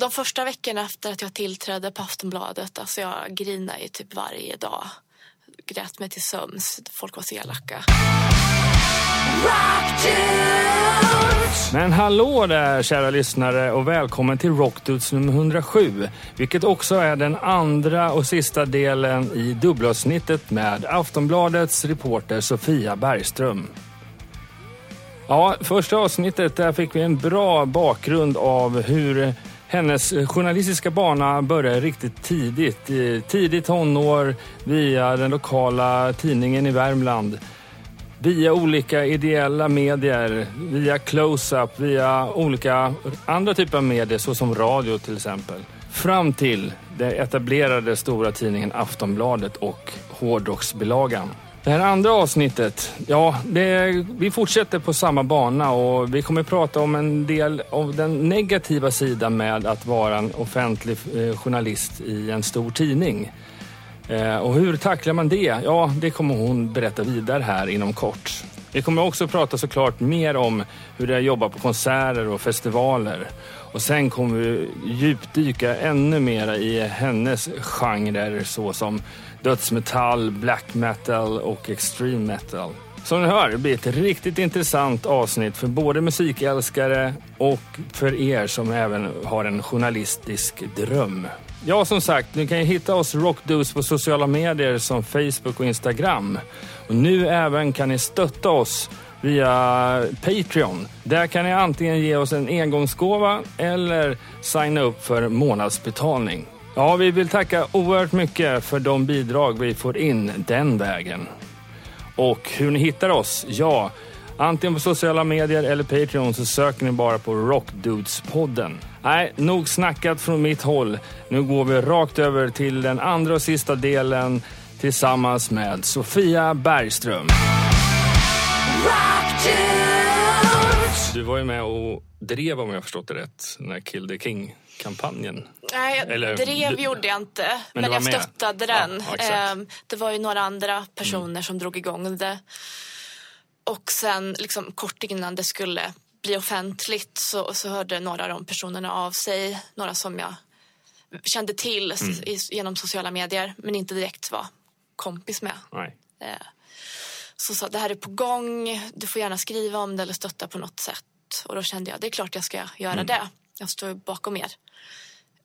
De första veckorna efter att jag tillträdde på Aftonbladet, alltså jag grinade ju typ varje dag. Grät mig till sömns. Folk var så elaka. Men hallå där kära lyssnare och välkommen till Rockdudes nummer 107. Vilket också är den andra och sista delen i dubbelavsnittet med Aftonbladets reporter Sofia Bergström. Ja, första avsnittet där fick vi en bra bakgrund av hur hennes eh, journalistiska bana började riktigt tidigt. Tidigt tonår via den lokala tidningen i Värmland. Via olika ideella medier, via close-up, via olika andra typer av medier såsom radio till exempel. Fram till den etablerade stora tidningen Aftonbladet och hårdrocksbilagan. Det här andra avsnittet, ja, det, vi fortsätter på samma bana och vi kommer prata om en del av den negativa sidan med att vara en offentlig eh, journalist i en stor tidning. Eh, och hur tacklar man det? Ja, det kommer hon berätta vidare här inom kort. Vi kommer också prata såklart mer om hur det är att jobba på konserter och festivaler. Och sen kommer vi djupdyka ännu mer i hennes genrer såsom dödsmetall, black metal och extreme metal. Som ni hör, det blir ett riktigt intressant avsnitt för både musikälskare och för er som även har en journalistisk dröm. Ja, som sagt, ni kan ju hitta oss Rockdudes på sociala medier som Facebook och Instagram. Och nu även kan ni stötta oss via Patreon. Där kan ni antingen ge oss en engångsgåva eller signa upp för månadsbetalning. Ja, vi vill tacka oerhört mycket för de bidrag vi får in den vägen. Och hur ni hittar oss? Ja, antingen på sociala medier eller Patreon så söker ni bara på Rockdudes-podden. Nej, nog snackat från mitt håll. Nu går vi rakt över till den andra och sista delen tillsammans med Sofia Bergström. Du var ju med och drev, om jag förstått det rätt, den här Kill the King-kampanjen. Nej, Eller- drev gjorde jag inte, Men men, jag med? stöttade Ja, den. ja. Mm. Ehm, det var ju några andra personer som drog igång det. Och sen liksom, kort innan det skulle bli offentligt så, så hörde några av de personerna av sig. Några som jag kände till Mm. genom sociala medier men inte direkt var kompis med. Nej. Eh, Så sa det här är på gång, du får gärna skriva om det eller stötta på något sätt. Och då kände jag det är klart jag ska göra Mm. det. Jag står bakom er.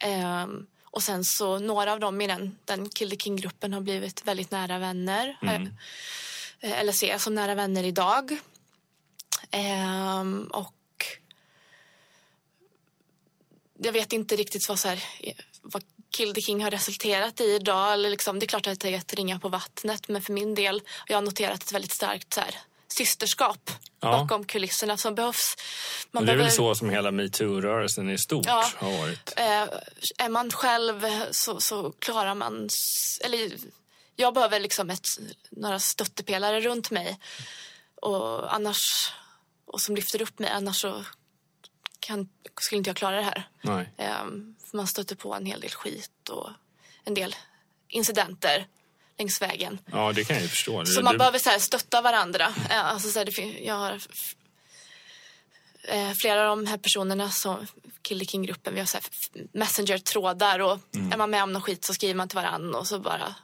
Ehm, och sen så några av dem i den, den Kill the King-gruppen har blivit väldigt nära vänner. har jag- eh, Eller ser jag som nära vänner idag. Ehm, och jag vet inte riktigt vad, så här, vad Kill the King har resulterat i idag. Eller liksom, det är klart att det är ett ringa på vattnet men för min del har jag noterat ett väldigt starkt så här, systerskap Ja. bakom kulisserna som behövs. Man Och det är väl behöver- så som hela metoo-rörelsen i stort Ja. har varit. Eh, är man själv så, så klarar man... Eller, jag behöver liksom ett, några stöttepelare runt mig. Och annars... Och som lyfter upp mig. Annars så kan, skulle inte jag klara det här. Nej. Eh, man stöter på en hel del skit och en del incidenter längs vägen. Ja, det kan jag ju förstå. Så Du- man du- behöver så här, stötta varandra. Eh, Alltså, så här, det, jag har eh, flera av de här personerna som Kill the King-gruppen, vi har så här messenger-trådar och Mm. är man med om någon skit så skriver man till varandra och så bara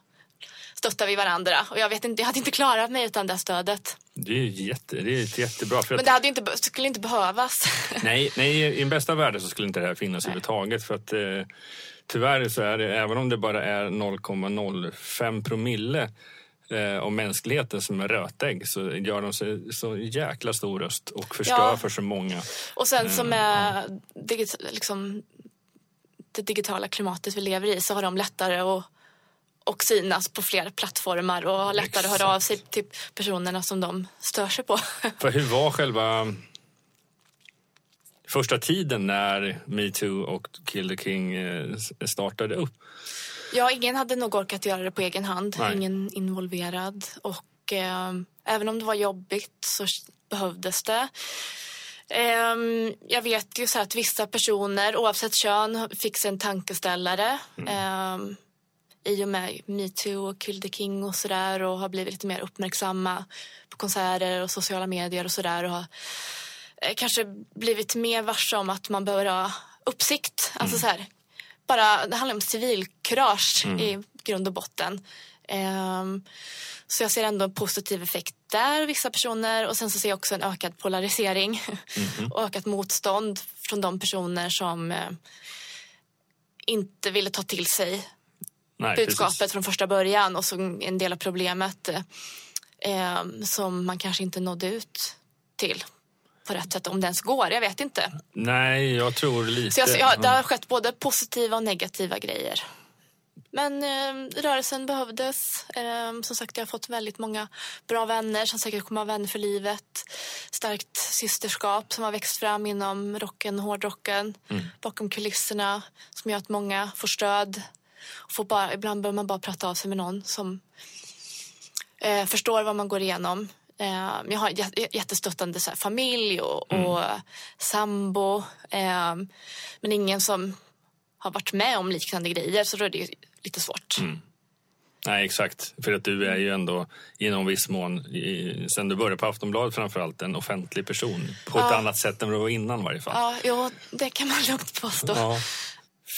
stöttar vi varandra. Och jag vet inte, jag hade inte klarat mig utan det stödet. Det är jätte, det är jättebra. För Men det hade inte, skulle inte behövas. nej, nej, i den bästa världen så skulle inte det här finnas överhuvudtaget. För att eh, tyvärr så är det, även om det bara är 0,05 promille eh, av mänskligheten som är rötägg så gör de sig så jäkla stor röst och förstör Ja. för så många. Och sen som är digit, liksom, det digitala klimatet vi lever i så har de lättare att och synas på fler plattformar och har lättare att höra av sig till personerna som de stör sig på. För hur var själva första tiden när metoo och Kill the King eh, startade upp? Ja, ingen hade nog orkat göra det på egen hand. Nej. Ingen involverad. Och eh, även om det var jobbigt så behövdes det. Ehm, jag vet ju så att vissa personer, oavsett kön, fick sig en tankeställare. ehm, I och med metoo och Kill the King och sådär och har blivit lite mer uppmärksamma på konserter och sociala medier och sådär. Och har kanske blivit mer varse om att man behöver ha uppsikt. Alltså så här, bara, det handlar om civilkurage i grund och botten. Ehm, så jag ser ändå en positiv effekt där, vissa personer. Och sen så ser jag också en ökad polarisering och ökat motstånd från de personer som eh, inte ville ta till sig Nej, budskapet precis. från första början och så en del av problemet eh, som man kanske inte nådde ut till på rätt sätt, om det ens går. Jag vet inte. Nej, jag tror lite... Så jag, jag, det har skett både positiva och negativa grejer. Men eh, rörelsen behövdes. Eh, som sagt, jag har fått väldigt många bra vänner som säkert kommer att ha vänner för livet. Starkt systerskap som har växt fram inom rocken och hårdrocken. Bakom kulisserna som gör att många får stöd. Och får bara, ibland behöver man bara prata av sig med någon som eh, förstår vad man går igenom. Eh, jag har jät- jättestöttande så familj och, och sambo. Eh, men ingen som har varit med om liknande grejer så då är det lite svårt. Nej, exakt. För att du är ju ändå i någon viss mån, i, sen du började på Aftonbladet framförallt, en offentlig person. På ett Ja. annat sätt än du var innan i varje fall. Ja, jo, det kan man lugnt påstå. Ja.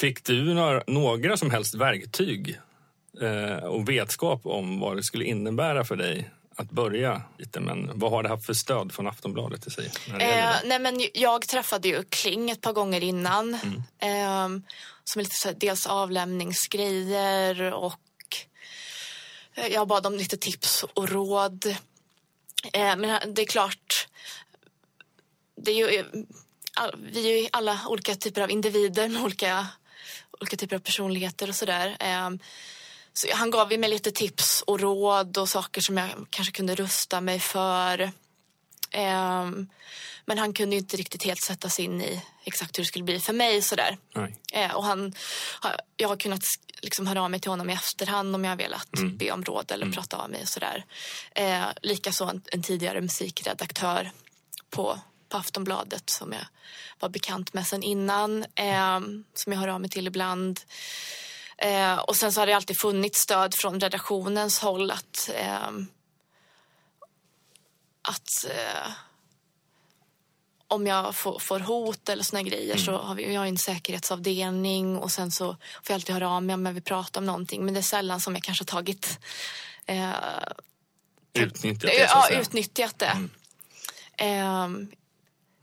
Fick du några, några som helst verktyg eh, och vetskap om vad det skulle innebära för dig att börja lite? Men vad har det haft för stöd från Aftonbladet i sig? Eh, nej, men jag träffade ju Kling ett par gånger innan. Mm. Eh, som är lite så dels avlämningsgrejer och eh, jag bad om lite tips och råd. Eh, men det är klart, det är ju, eh, all, vi är ju alla olika typer av individer med olika, olika typer av personligheter och sådär. Så han gav mig lite tips och råd och saker som jag kanske kunde rusta mig för. Ehm, men han kunde inte riktigt helt sätta sig in i exakt hur det skulle bli för mig. Sådär. Eh, och han, jag har kunnat liksom höra av mig till honom i efterhand om jag har velat Mm. be om råd eller prata av mig. och Sådär. Eh, Likaså en, en tidigare musikredaktör på, på Aftonbladet som jag var bekant med sen innan. Eh, som jag hör av mig till ibland. Eh, och sen så har det alltid funnits stöd från redaktionens håll att ehm, att eh, om jag får, får hot eller såna grejer så har vi, vi har en säkerhetsavdelning och sen så får jag alltid höra av mig om jag vill prata om någonting. Men det är sällan som jag kanske har tagit eh, Utnyttjat det, så ja, utnyttjat det. Ehm,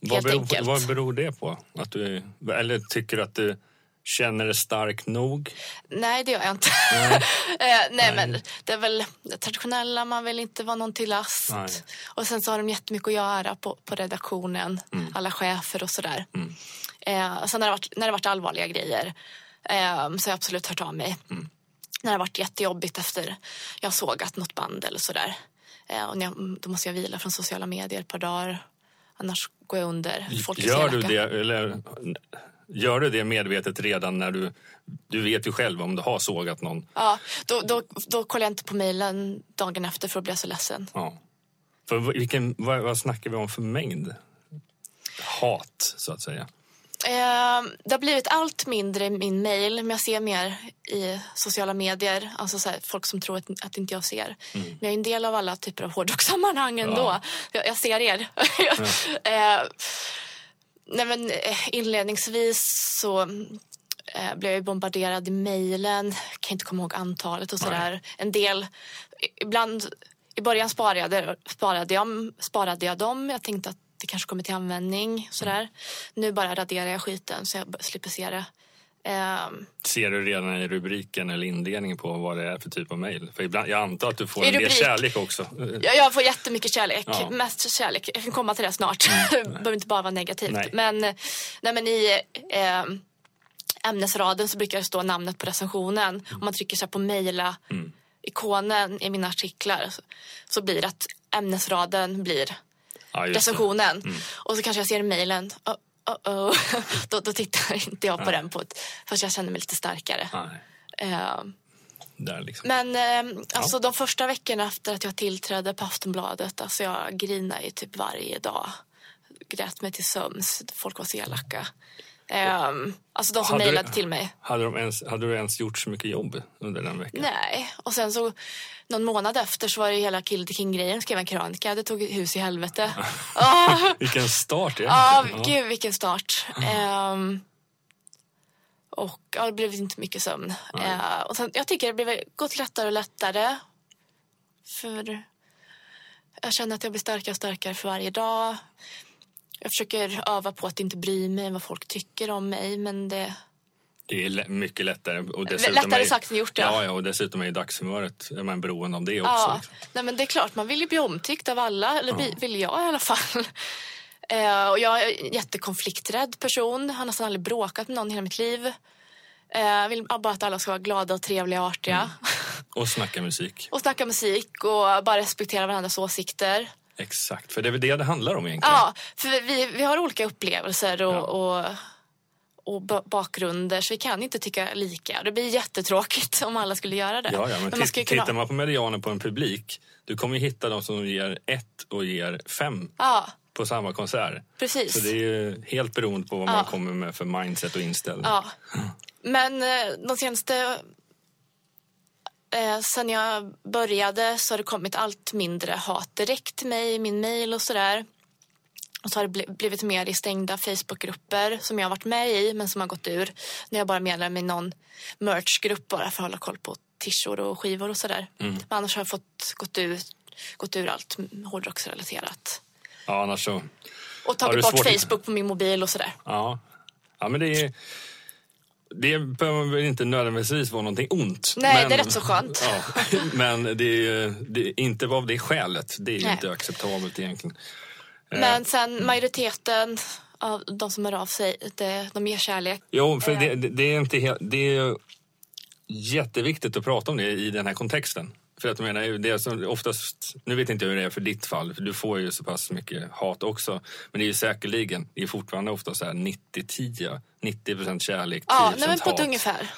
Vad beror, enkelt. vad beror det på? Att du, eller tycker att du känner dig stark nog? Nej, det gör jag inte. eh, nej, men det är väl det traditionella, man vill inte vara någon till last. Nej. Och sen så har de jättemycket att göra på, på redaktionen, alla chefer och sådär. Eh, sen när det varit, när det varit allvarliga grejer eh, så har jag absolut hört av mig. När det har varit jättejobbigt efter jag har sågat något band eller sådär. Eh, och jag, då måste jag vila från sociala medier ett par dagar. Annars går jag under. Folk Gör du, det, eller, gör du det medvetet redan när du... Du vet ju själv om du har sågat någon. Ja, då, då, då kollar jag inte på mejlen dagen efter för att bli så ledsen. Ja. För vilken, vad, vad snackar vi om för mängd? Hat, så att säga. Eh, det har blivit allt mindre i min mail, men jag ser mer i sociala medier. Alltså så här, folk som tror att, att inte jag ser. Men jag är en del av alla typer av hårdrockssammanhang ändå. Ja. Jag, jag ser er. eh, nej men, eh, inledningsvis så eh, blev jag bombarderad i mejlen. Kan inte komma ihåg antalet och sådär. En del, ibland, i början sparade, jag- sparade, jag, sparade jag dem. Jag tänkte att det kanske kommer till användning. Sådär. Nu bara raderar jag skiten så jag slipper se det. Ehm, Ser du redan i rubriken eller inledningen på vad det är för typ av mejl? För ibland, jag antar att du får I en del kärlek också. jag, jag får jättemycket kärlek. Ja. Mest kärlek. Jag kan komma till det snart. det behöver inte bara vara negativt. Nej. Men, nej, men i eh, ämnesraden så brukar det stå namnet på recensionen. Om man trycker så på mejla ikonen i mina artiklar så, så blir det att ämnesraden blir Ja, recensionen. Och så kanske jag ser mejlen. Oh, oh, oh. då, då tittar inte jag på den på ett, först jag känner mig lite starkare. Där liksom. men eh, alltså de första veckorna efter att jag tillträdde på Aftonbladet, alltså jag grinade ju typ varje dag. Grät mig till sömns, folk var så elaka. Eh, alltså de som mejlade till mig. Hade, de ens, hade du ens gjort så mycket jobb under den veckan? Nej, och sen så någon månad efter så var det hela Kill the King-grejen, skrev en krönika, det tog hus i helvete. Ah! Vilken start Ja, egentligen. gud vilken start. Ehm, Och ja, det blev inte mycket sömn. Eh, och sen, jag tycker det blev gått lättare och lättare. För jag känner att jag blir starkare och starkare för varje dag. Jag försöker öva på att inte bry mig vad folk tycker om mig. Men det, Det är mycket lättare. Och lättare är, sagt än gjort, ja. ja. Ja, och dessutom är ju dagshumöret är man beroende av det också. Ja, liksom. nej men det är klart, man vill ju bli omtyckt av alla. Eller bli- vill jag i alla fall. Eh, och jag är en jättekonflikträdd person. Har nästan aldrig bråkat med någon i hela mitt liv. Jag vill bara att alla ska vara glada och trevliga och artiga. Mm. Och snacka musik. Och snacka musik och bara respektera varandras åsikter. Exakt, för det är väl det det handlar om egentligen. Ja, för vi, vi har olika upplevelser och, och, och ba- bakgrunder så vi kan inte tycka lika. Det blir jättetråkigt om alla skulle göra det. Ja, ja, men, man ska ju kunna... tittar man på medianen på en publik, du kommer hitta de som ger ett och ger fem Ja, på samma konsert. precis. Så det är ju helt beroende på vad Ja. man kommer med för mindset och inställning. Ja. Men eh, de senaste... Eh, sen jag började så har det kommit allt mindre hat direkt till mig i min mail och sådär. Och så har det bli- blivit mer i stängda Facebookgrupper som jag har varit med i men som har gått ur. När jag bara medlem i någon merchgrupp bara för att hålla koll på tishor och skivor och sådär. Mm. Men annars har jag fått gått ur, gått ur allt hårdrocksrelaterat. Ja, annars så... Och tagit bort svårt- Facebook på min mobil och sådär. Ja, ja men det är... Det behöver väl inte nödvändigtvis vara någonting ont. Nej, men, det är rätt så skönt. Ja, men det är, det är inte av det skälet. Det är Nej. inte acceptabelt egentligen. Eh, Men sen majoriteten av de som hör av sig, det, de ger kärlek. Jo, för det, det, det är inte helt... Det är jätteviktigt att prata om det i den här kontexten. För att jag menar, det är som oftast, nu vet inte jag hur det är för ditt fall, för du får ju så pass mycket hat också. Men det är ju säkerligen, det är fortfarande ofta så här 90-10, 90 procent kärlek, 10 Ja, nej, men på ett hat. ungefär.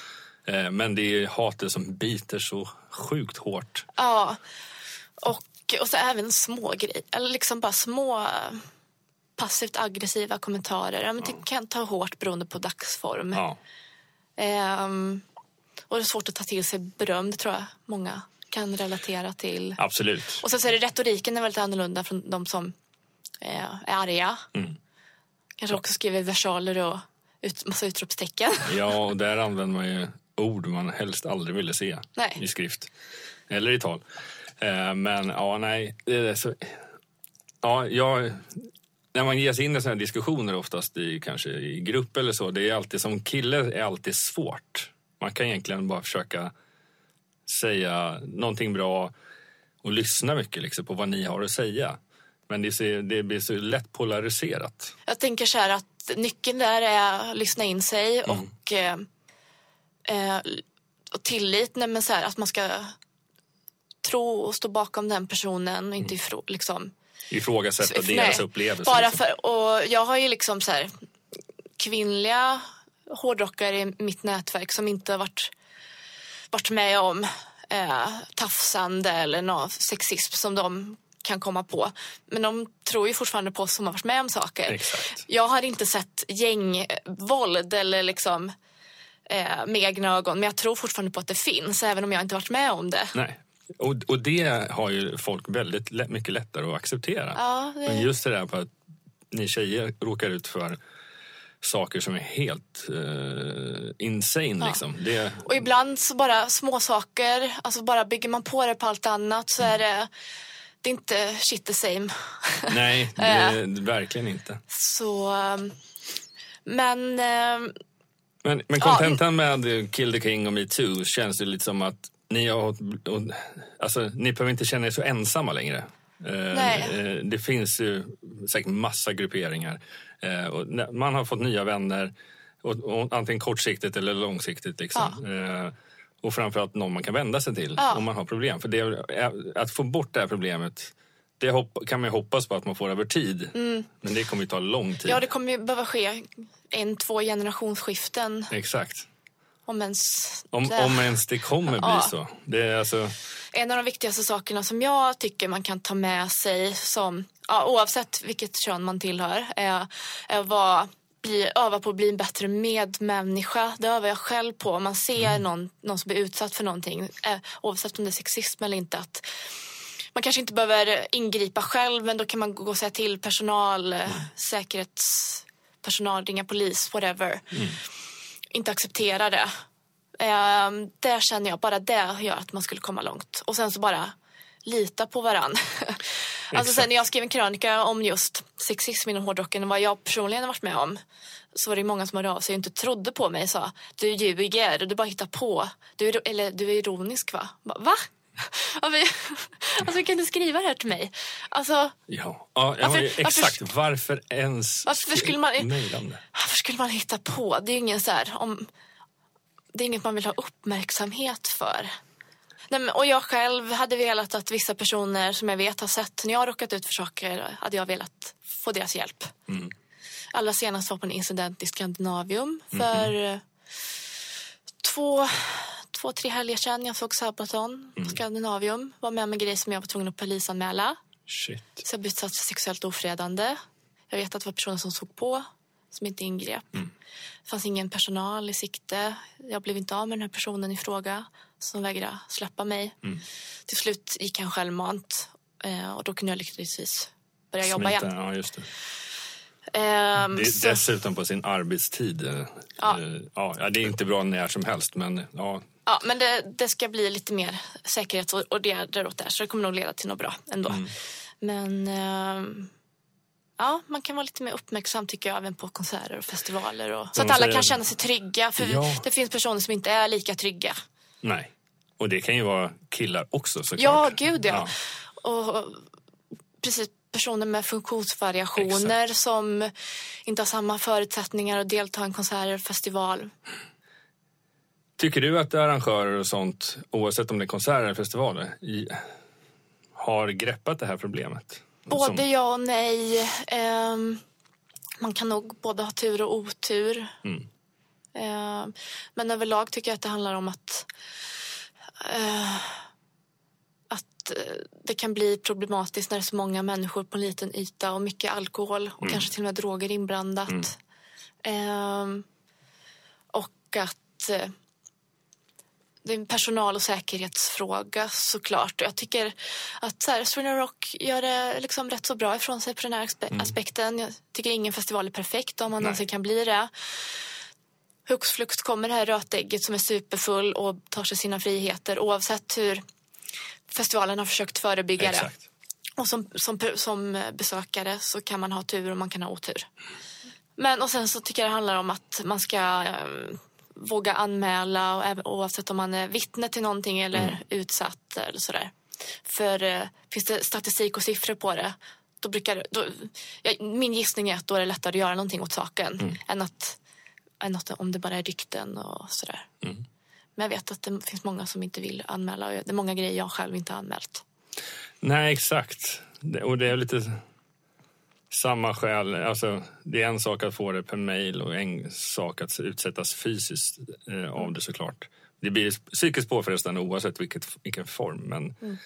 Eh, Men det är hatet som biter så sjukt hårt. Ja. Och, och så även små grejer, eller liksom bara små passivt aggressiva kommentarer. Ja, men det kan ta hårt beroende på dagsform. Ja, Ehm, och det är svårt att ta till sig beröm, det tror jag många kan relatera till. absolut. Och sen så är det retoriken är väldigt annorlunda från de som eh, är arga. Mm. Kanske också skriver versaler och ut, massa utropstecken. Ja, och där använder man ju ord man helst aldrig ville se Nej. i skrift. Eller i tal. Eh, Men ja, nej. Det är så... Ja, jag... När man ger sig in i sådana här diskussioner oftast i, kanske i grupp eller så, det är alltid som kille är alltid svårt. Man kan egentligen bara försöka säga någonting bra och lyssna mycket liksom, på vad ni har att säga. Men det, ser, det blir så lätt polariserat. Jag tänker så här att nyckeln där är att lyssna in sig och, eh, eh, och tillit. Nej, men så här, att man ska tro och stå bakom den personen och inte ifrå, liksom, Ifrågasätta Nej, deras upplevelse. Bara liksom. för, och jag har ju liksom så här, kvinnliga hårdrockare i mitt nätverk som inte har varit, varit med om eh, tafsande eller någon sexism som de kan komma på. Men de tror ju fortfarande på oss som har varit med om saker. Exakt. Jag har inte sett gängvåld eller liksom eh, med egna ögon men jag tror fortfarande på att det finns även om jag inte varit med om det. Nej. Och, och det har ju folk väldigt mycket lättare att acceptera. Ja, det- Men just det där på att ni tjejer råkar ut för saker som är helt uh, insane liksom. Det, Och ibland så bara små saker, alltså bara bygger man på det på allt annat så är det, det är inte shit the same. nej, det är verkligen inte. Så, um, men um, Men, men kontentan med Kill the King och metoo känns det lite som att ni har... Alltså, ni behöver inte känna er så ensamma längre. Eh, Nej. eh, Det finns ju säkert massa grupperingar. Eh, man har fått nya vänner, antingen kortsiktigt eller långsiktigt. Liksom. Eh, Och framförallt någon man kan vända sig till Ja. om man har problem. För det, att få bort det här problemet, det kan man ju hoppas på att man får över tid. Men det kommer ju ta lång tid. Mm. ja, det kommer ju behöva ske en, två generationsskiften Exakt. Om ens Om, det. om ens det kommer bli Ja. så. Det är alltså... En av de viktigaste sakerna som jag tycker man kan ta med sig som, ja, oavsett vilket kön man tillhör, är, är att vara, bli, öva på att bli en bättre medmänniska. Det övar jag själv på. Om man ser någon, någon som blir utsatt för någonting, eh, oavsett om det är sexism eller inte, att man kanske inte behöver ingripa själv, men då kan man gå och säga till personal, eh, säkerhetspersonal, ringa polis, whatever. Inte accepterar det. Eh, det känner jag, bara det gör att man skulle komma långt. Och sen så bara lita på varann. alltså sen när jag skrev en krönika om just sexism inom hårdrocken, vad jag personligen har varit med om, så var det många som hörde av sig och inte trodde på mig. Sa, du ljuger, du bara hittar på. Du är, eller du är ironisk va? va? Alltså kan du skriva det här till mig? Alltså, ja, ja varför, exakt. Varför, varför ens varför skulle man, Varför skulle man hitta på? Det är ingen så här, om, det är inget man vill ha uppmärksamhet för. Nej, men, och jag själv hade velat att vissa personer som jag vet har sett när jag har råkat ut för saker, hade jag velat få deras hjälp. Mm. Allra senast var på en incident i Skandinavium för mm. två, två, tre helger sedan. Jag såg Sabaton på mm. Skandinavium. Var med om en grej som jag var tvungen att polisanmäla. Shit. Så jag blev utsatt för sexuellt ofredande. Jag vet att det var personer som såg på, som inte ingrep. Mm. Det fanns ingen personal i sikte. Jag blev inte av med den här personen i fråga som vägrade släppa mig. Mm. Till slut gick han självmant eh, och då kunde jag lyckligtvis börja Smita, jobba igen. Ja, just det. Um, det så... Dessutom på sin arbetstid. Eh, ja. Uh, ja, det är inte bra när som helst men ja. Ja, men det, det ska bli lite mer säkerhetsåtgärder åt det här så det kommer nog leda till något bra ändå. Mm. Men uh, ja, man kan vara lite mer uppmärksam tycker jag även på konserter och festivaler. Och, så att alla kan känna sig trygga. För ja. det finns personer som inte är lika trygga. Nej, och det kan ju vara killar också såklart. Ja, gud ja. ja. Och, precis, personer med funktionsvariationer Exakt. som inte har samma förutsättningar att delta i en konsert eller festival. Tycker du att arrangörer och sånt, oavsett om det är konserter eller festivaler, har greppat det här problemet? Både som... ja och nej. Um, man kan nog både ha tur och otur. Mm. Uh, men överlag tycker jag att det handlar om att uh, att uh, det kan bli problematiskt när det är så många människor på en liten yta och mycket alkohol och mm. kanske till och med droger inblandat. Mm. Ehm, och att det är en personal och säkerhetsfråga såklart. Jag tycker att så här, Sweden Rock gör det liksom rätt så bra ifrån sig på den här aspe mm. aspekten. Jag tycker ingen festival är perfekt om man någonsin kan bli det. Hux flux kommer det här rötägget som är superfull och tar sig sina friheter oavsett hur festivalen har försökt förebygga Exakt. det. Och som, som, som besökare så kan man ha tur och man kan ha otur. Men och sen så tycker jag det handlar om att man ska ehm, våga anmäla och även, oavsett om man är vittne till någonting eller mm. utsatt eller sådär. För eh, finns det statistik och siffror på det då brukar då, ja, min gissning är att då är det lättare att göra någonting åt saken mm. än, att, än att om det bara är rykten och sådär. Mm. Men jag vet att det finns många som inte vill anmäla och det är många grejer jag själv inte har anmält. Nej, exakt. Och det är lite samma skäl. Alltså, det är en sak att få det per mail och en sak att utsättas fysiskt eh, av det såklart. Det blir psykiskt påfrestande oavsett vilket, vilken form. Men, mm.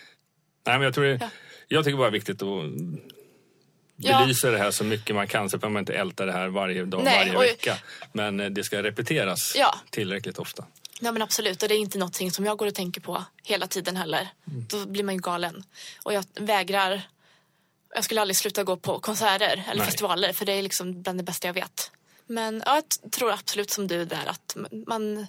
nej, men jag, tror det, ja. jag tycker bara det är viktigt att belysa ja. det här så mycket man kan. Så behöver man inte älta det här varje dag, nej, varje vecka. Men eh, det ska repeteras ja. tillräckligt ofta. Ja men absolut och det är inte någonting som jag går och tänker på hela tiden heller. Mm. Då blir man ju galen. Och jag vägrar jag skulle aldrig sluta gå på konserter eller Nej. festivaler för det är liksom bland det bästa jag vet. Men ja, jag tror absolut som du där att man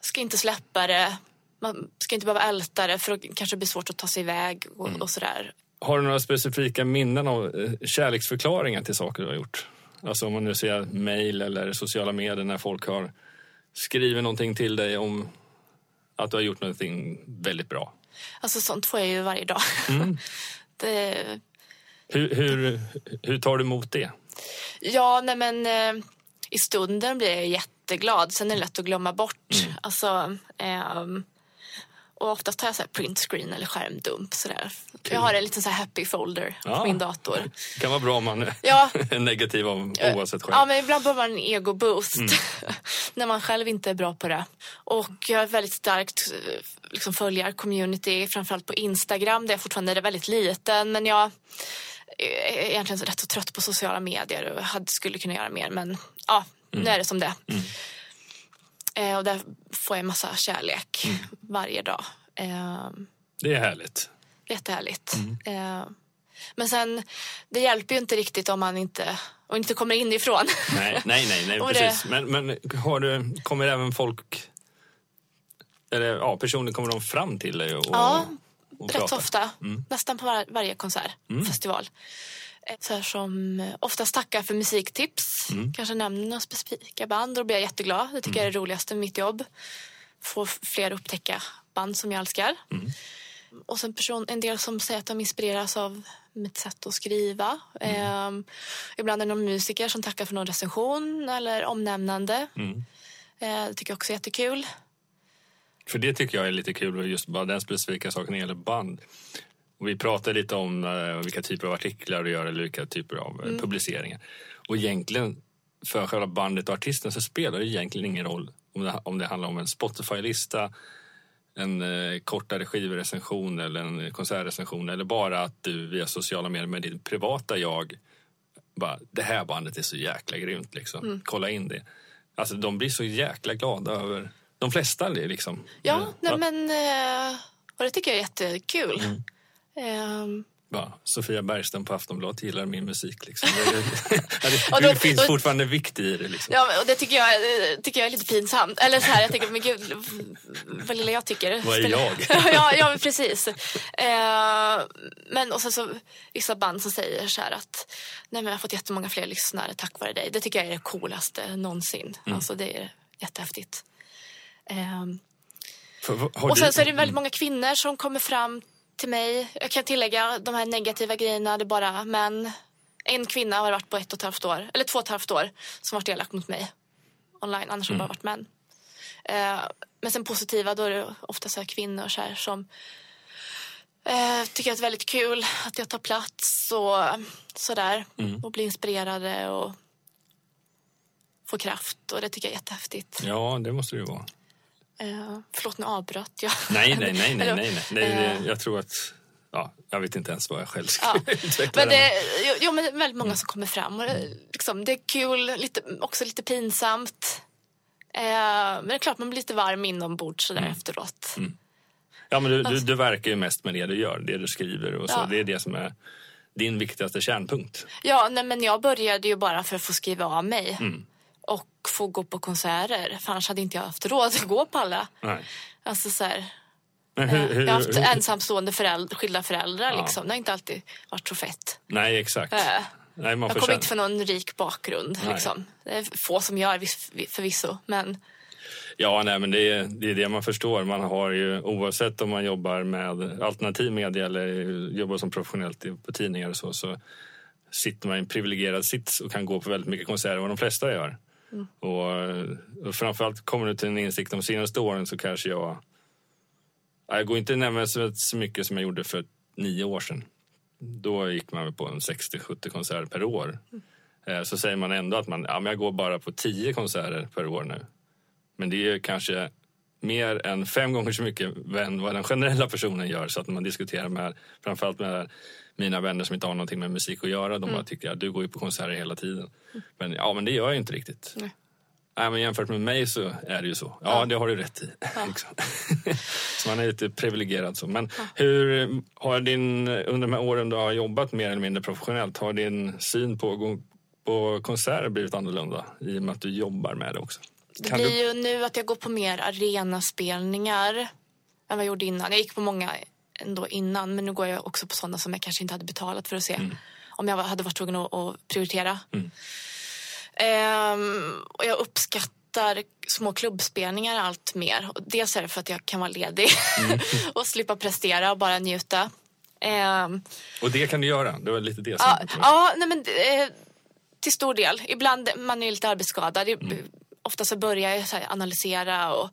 ska inte släppa det. Man ska inte behöva älta det för det kanske blir svårt att ta sig iväg och, mm. och sådär. Har du några specifika minnen av eh, kärleksförklaringar till saker du har gjort? Alltså om man nu ser mejl eller sociala medier när folk har skrivit någonting till dig om att du har gjort någonting väldigt bra. Alltså sånt får jag ju varje dag. Mm. det, hur, hur, hur tar du emot det? Ja, nej men eh, i stunden blir jag jätteglad. Sen är det lätt att glömma bort. Mm. Alltså, eh, och oftast tar jag så här printscreen eller skärmdump. Så där. Jag har en liten så happy folder ja. på min dator. Det kan vara bra om man ja. är negativ av, oavsett själv. Ja, men ibland behöver man en ego-boost. Mm. när man själv inte är bra på det. Och jag har väldigt starkt liksom, följar community, framförallt på Instagram där jag fortfarande är väldigt liten. Men jag är egentligen rätt så trött på sociala medier och hade, skulle kunna göra mer. Men ja, mm. nu är det som det mm. eh, Och där får jag massa kärlek mm. varje dag. Eh, det är härligt. Jättehärligt. Eh, men sen, det hjälper ju inte riktigt om man inte och inte kommer inifrån. Nej, nej, nej, nej precis. Men, men har du, kommer även folk, eller ja, personer kommer de fram till dig och, Ja, Rätt pratar? ofta. Nästan på var, varje konsert, Mm. festival. Eh, Så här som eh, oftast tackar för musiktips. Mm. Kanske nämner några specifika band. Då blir jag jätteglad. Det tycker jag är det roligaste med mitt jobb. Få fler att upptäcka band som jag älskar. Mm. Och sen person, en del som säger att de inspireras av mitt sätt att skriva. Mm. Eh, ibland är det någon musiker som tackar för någon recension eller omnämnande. Mm. Eh, det tycker jag också är jättekul. För det tycker jag är lite kul, just bara den specifika saken när det gäller band. Och vi pratade lite om eh, vilka typer av artiklar du gör eller vilka typer av Mm. eh, publiceringar. Och egentligen, för själva bandet och artisten så spelar det egentligen ingen roll om det, om det handlar om en Spotify-lista, en eh, kortare skivrecension eller en konsertrecension eller bara att du via sociala medier med ditt privata jag bara, det här bandet är så jäkla grymt liksom. Mm. Kolla in det. Alltså de blir så jäkla glada över de flesta liksom. Ja, Eh, nej, ja, men... Eh, och det tycker jag är jättekul. Mm. Ehm, bara, Sofia Bergström på Aftonbladet gillar min musik liksom. Det, det, ja, Och det, finns fortfarande vikt i det liksom. Ja, och det tycker jag, eh, tycker jag är lite pinsamt. Eller så här, jag tänker, men gud, vad lilla jag tycker. Vad är jag? ja, ja, men precis. Eh, men och sen så vissa band som säger så här att nej men jag har fått jättemånga fler lyssnare tack vare dig. Det tycker jag är det coolaste någonsin. Mm. Alltså det är jättehäftigt. Eh, För, och du- sen så är det väldigt många kvinnor som kommer fram till mig. Jag kan tillägga de här negativa grejerna, det är bara män. En kvinna har varit på ett och ett halvt år, eller två och ett halvt år, som varit elak mot mig online. Annars har det bara varit män. Eh, men sen positiva, då är det ofta så kvinnor så här, som eh, tycker att det är väldigt kul att jag tar plats och sådär. Och blir inspirerade och får kraft. Och det tycker jag är jättehäftigt. Ja, det måste det ju vara. Eh, förlåt, nu avbröt jag. Nej, nej, nej, nej, nej, nej. Eh, jag tror att, ja, jag vet inte ens vad jag själv ska Ja. utveckla Men det jo, jo, men väldigt många som kommer fram. Och det, liksom, det är kul, lite, också lite pinsamt. Eh, men det är klart man blir lite varm inombords sådär Mm. efteråt. Ja, men du, du, du verkar ju mest med det du gör, det du skriver och så. Ja. Det är det som är din viktigaste kärnpunkt. Ja, nej, men jag började ju bara för att få skriva av mig. Mm. Och få gå på konserter. För annars hade inte jag haft råd att gå på alla. Nej. Alltså så här, hur, hur, jag har haft hur, ensamstående föräldrar, skilda föräldrar. Ja. Liksom. Det har inte alltid varit så fett. Nej, exakt. Eh, Nej, man Jag kommer inte från någon rik bakgrund. Liksom. Det är få som gör viss- förvisso. Men Ja, nej, men det är, det är det man förstår. Man har ju, oavsett om man jobbar med alternativ media eller jobbar som professionellt på tidningar och så, så sitter man i en privilegierad sits och kan gå på väldigt mycket konserter, vad de flesta gör. Och, eh, och framförallt kommer du till en insikt de senaste åren så kanske jag... Jag går inte närmare så mycket som jag gjorde för nio år sedan. Då gick man på en 60-70 konserter per år. Mm. Så säger man ändå att man, ja, men jag går bara på 10 konserter per år nu. Men det är kanske mer än fem gånger så mycket än vad den generella personen gör. Så att när man diskuterar med, framförallt med mina vänner som inte har någonting med musik att göra, de bara tycker att du går ju på konserter hela tiden. Men ja, men det gör jag inte riktigt. Nej. Nej, men jämfört med mig så är det ju så. Ja, det har du rätt i. Liksom. så man är lite privilegierad så. Men hur har din, under de här åren du har jobbat mer eller mindre professionellt, har din syn på, på konserter blivit annorlunda i och med att du jobbar med det också? Det Kan blir du- ju nu att jag går på mer arenaspelningar än vad jag gjorde innan. Jag gick på många ändå innan men nu går jag också på sådana som jag kanske inte hade betalat för att se. Mm. Om jag hade varit tvungen att, prioritera. Ehm, och jag uppskattar små klubbspelningar allt mer. Dels är det för att jag kan vara ledig Mm. och slippa prestera och bara njuta. Ehm, Och det kan du göra. Det var lite det som... Ja, ja nej men, eh, till stor del. Ibland man är lite arbetsskadad. Mm. Ofta så börjar jag så analysera och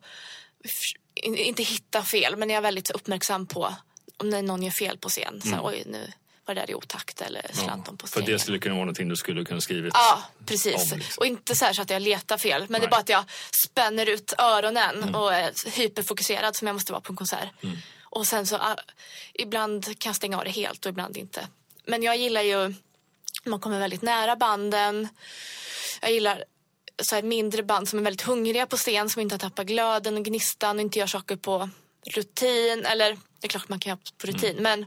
inte hitta fel. Men jag är väldigt uppmärksam på om när någon gör fel på scen. Så här, Oj, nu var det där i otakt eller slant de på för strängen. det skulle kunna vara någonting du skulle kunna skrivit Ja, precis. om. Liksom. Och inte så, så att jag letar fel. Men det Nej. är bara att jag spänner ut öronen och är hyperfokuserad som jag måste vara på en konsert. Och sen så, ah, ibland kan jag stänga av det helt och ibland inte. Men jag gillar ju, man kommer väldigt nära banden. Jag gillar så här mindre band som är väldigt hungriga på scen, som inte har tappat glöden och gnistan och inte gör saker på rutin, eller det är klart man kan göra på rutin, Mm. men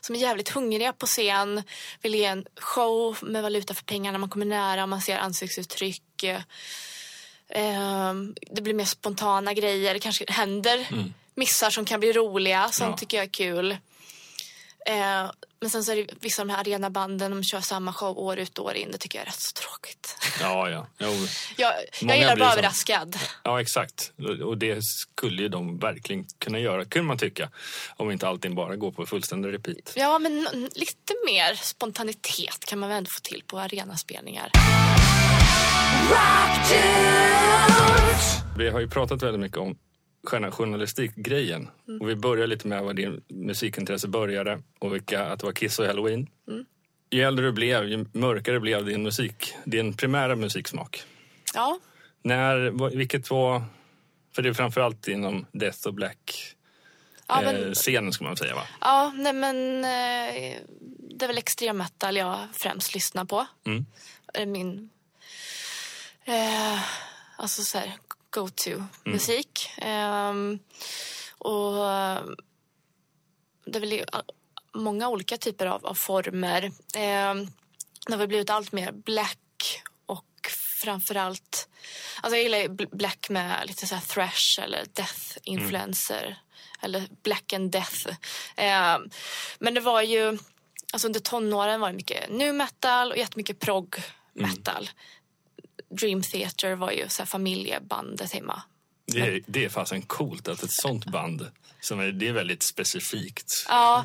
som är jävligt hungriga på scen, vill ge en show med valuta för pengarna, man kommer nära, man ser ansiktsuttryck. eh, ehm, det blir mer spontana grejer, det kanske händer missar som kan bli roliga, sånt Mm. Ja. tycker jag är kul. Eh, men sen så är det vissa av de här arenabanden, de kör samma show år ut och år in. Det tycker jag är rätt så tråkigt. Ja, ja. Jo, Jag, Många jag gillar att så. överraskad. ja, exakt. Och det skulle ju de verkligen kunna göra, kunde man tycka. Om inte allting bara går på fullständig repeat. Ja, men lite mer spontanitet kan man väl ändå få till på arenaspelningar. Vi har ju pratat väldigt mycket om själva journalistikgrejen. Mm. Och vi börjar lite med var din musikintresse började och vilka, att det var Kiss och Halloween. Mm. Ju äldre du blev, ju mörkare blev din musik, din primära musiksmak. Ja, När, vad- vilket var, för det är framförallt inom Death och Black ja, eh, men, scenen ska man säga va? ja nej, men eh, det är väl extrem metal jag främst lyssnar på. Mm. är min eh, alltså så här, go-to-musik. Ehm, och eh, det är väl många olika typer av, av former. Ehm, det har blivit allt mer black och framförallt... Alltså jag gillar black med lite så thrash eller death-influencer. Eller black and death. Ehm, men det var ju... Alltså under tonåren var det mycket nu metal och jättemycket prog metal. Dream Theater var ju så familjebandet hemma. Det är, det är fasen coolt att ett sånt band, som är, det är väldigt specifikt Ja,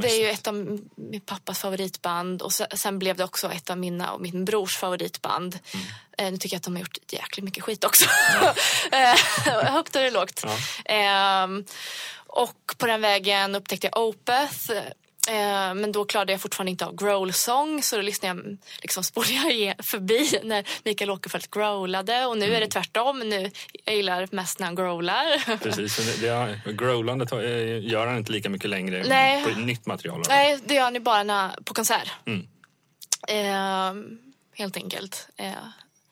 det är ju ett av min pappas favoritband och se- sen blev det också ett av mina och min brors favoritband. Eh, Nu tycker jag att de har gjort jäkligt mycket skit också. Eh, Högt eller lågt. Ehm, och på den vägen upptäckte jag Opeth. Eh, men då klarade jag fortfarande inte av growl-sång så då lyssnade jag, liksom spolade jag förbi när Mikael Åkerfeldt growlade och nu är det tvärtom. Nu, jag gillar mest när han growlar. Precis, det, det growlandet eh, gör han inte lika mycket längre Nej. på nytt material. Nej, det gör ni bara när, på konsert. Mm. Eh, helt enkelt. Eh,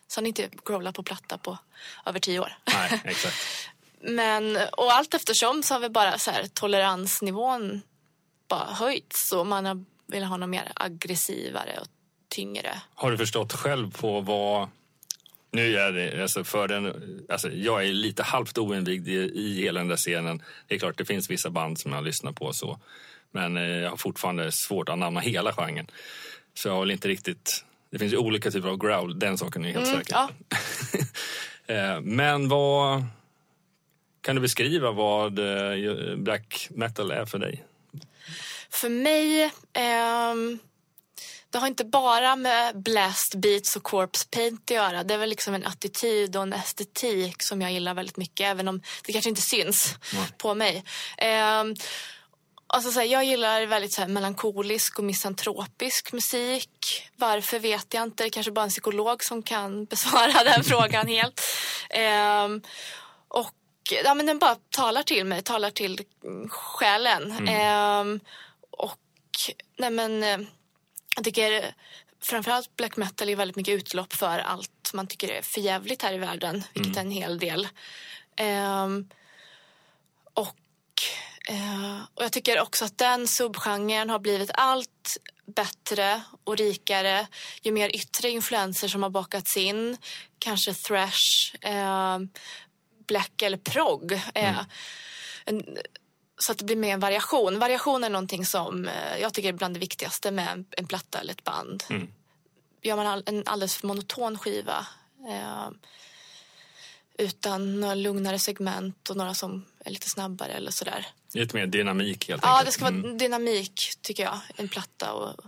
så han inte growlat på platta på över tio år. Nej, exakt. Men, och allt eftersom så har vi bara så här, toleransnivån bara höjts och man vill ha något mer aggressivare och tyngre. Har du förstått själv på vad... Nu är det, alltså för den, alltså jag är lite halvt oinvigd i, i hela den där scenen. Det är klart, det finns vissa band som jag lyssnar på så. Men eh, jag har fortfarande svårt att anamma hela genren. Så jag har väl inte riktigt... Det finns ju olika typer av growl, den saken är helt säker. Ja, Eh, Men vad... Kan du beskriva vad eh, black metal är för dig? För mig, ehm, det har inte bara med blast beats och corpse paint att göra. Det är väl liksom en attityd och en estetik som jag gillar väldigt mycket, även om det kanske inte syns Nej. på mig. Ehm, Alltså så här, jag gillar väldigt så här, melankolisk och misantropisk musik. Varför vet jag inte. Det är kanske bara en psykolog som kan besvara den frågan helt. Ehm, och ja, men den bara talar till mig, talar till mm, själen. Ehm, och nej men, eh, jag tycker framförallt black metal är väldigt mycket utlopp för allt man tycker är förjävligt här i världen, vilket är en hel del. Ehm, och, eh, och jag tycker också att den subgenren har blivit allt bättre och rikare ju mer yttre influenser som har bakats in. Kanske thrash, eh, black eller prog. Eh, en, så att det blir mer en variation. Variation är någonting som eh, jag tycker är bland det viktigaste med en, en platta eller ett band. Mm. Gör man all, en alldeles för monoton skiva eh, utan några lugnare segment och några som är lite snabbare eller sådär. Lite mer dynamik helt Ja, enkelt. det ska vara Mm. dynamik tycker jag. En platta och...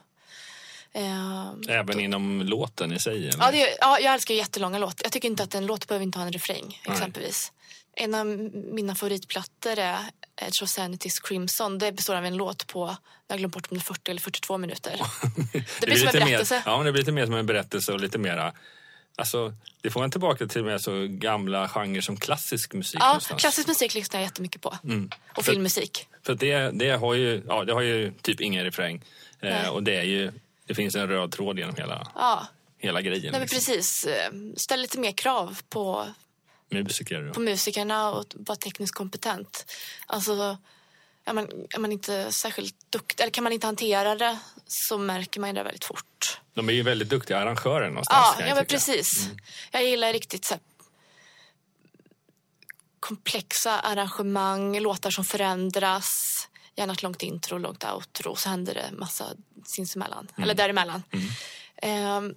Eh, Även inom låten i sig? Eller? ja, det, ja, jag älskar jättelånga låtar. Jag tycker inte att en låt behöver inte ha en refräng exempelvis. En av mina favoritplattor är Edge of Sanity's Crimson. Det består av en låt på, jag har glömt bort om det är 40 eller 42 minuter. Det blir som en berättelse. Mer, ja, men det blir lite mer som en berättelse och lite mera... Alltså, det får en tillbaka till mer så gamla genrer som klassisk musik. Ja, någonstans. klassisk musik lyssnar jag jättemycket på. Mm. Och För- filmmusik. För det, det, har ju, ja, det har ju typ ingen refräng. Eh, och det är ju... Det finns en röd tråd genom hela, Ja, hela grejen. nej, men liksom. precis. Eh, Ställ lite mer krav på musiker? På musikerna och vara tekniskt kompetent. Alltså, är man, är man inte särskilt duktig, eller kan man inte hantera det så märker man det väldigt fort. De är ju väldigt duktiga arrangörer någonstans. Ja, ja men precis. Mm. Jag gillar riktigt så här, komplexa arrangemang, låtar som förändras. Gärna ett långt intro, långt outro. Så händer det massa sinsemellan. Mm. Eller däremellan. Mm. Um,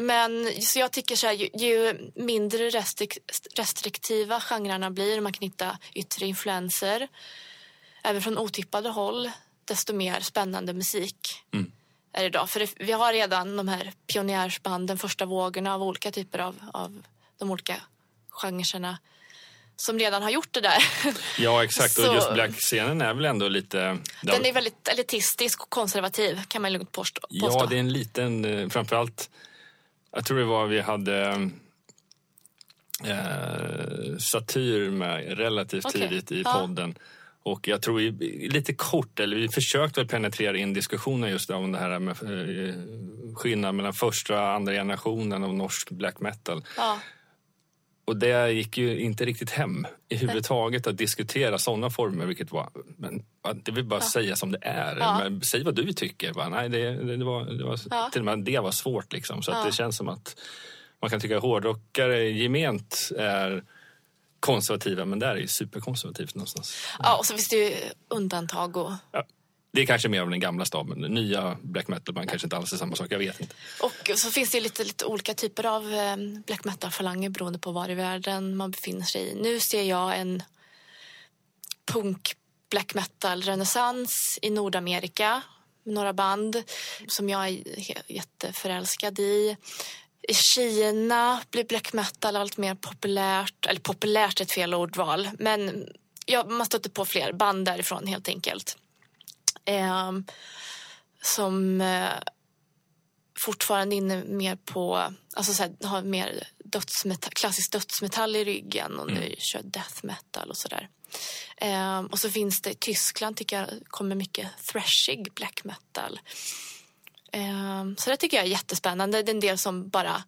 men så jag tycker så här, ju, ju mindre restrik, restriktiva genrerna blir, man kan hitta yttre influenser, även från otippade håll, desto mer spännande musik mm. är det idag. För det, vi har redan de här pionjärsbanden, första vågorna av olika typer av, av de olika genrerna som redan har gjort det där. Ja, exakt. Så, och just black-scenen är väl ändå lite... Den är väldigt elitistisk och konservativ, kan man lugnt påstå. Ja, det är en liten... Eh, framförallt, jag tror det var vi hade eh, Satyr med relativt okay. tidigt i podden. Ja. Och jag tror vi, lite kort, eller vi försökte väl penetrera in diskussionen just om det här med eh, skillnaden mellan första och andra generationen av norsk black metal. Ja. Och det gick ju inte riktigt hem i huvudtaget att diskutera sådana former, vilket var... Men det vill bara ja. säga som det är. Ja. Men, säg vad du tycker. Bara, nej, det, det, var, det var, ja. Till och med det var svårt liksom. Så det känns som att man kan tycka att hårdrockare gement är konservativa, men där är ju superkonservativt någonstans. Ja, och så finns det ju undantag och det är kanske mer av den gamla staben. Nya black metal-band kanske inte alls är samma sak, jag vet inte. Och så finns det lite, lite olika typer av ehm, black metal-falanger beroende på var i världen man befinner sig i. Nu ser jag en punk black metal-renässans i Nordamerika med några band som jag är jätteförälskad i. I Kina blir black metal allt mer populärt. Eller populärt är ett fel ordval. Men ja, man stöter på fler band därifrån helt enkelt eh, som eh, fortfarande inne mer på, alltså så här, har mer dödsmetall, klassisk dödsmetall i ryggen och mm. nu kör death metal och sådär. Eh, och så finns det i Tyskland tycker jag kommer mycket thrashig black metal. Eh, så det tycker jag är jättespännande. Det är en del som bara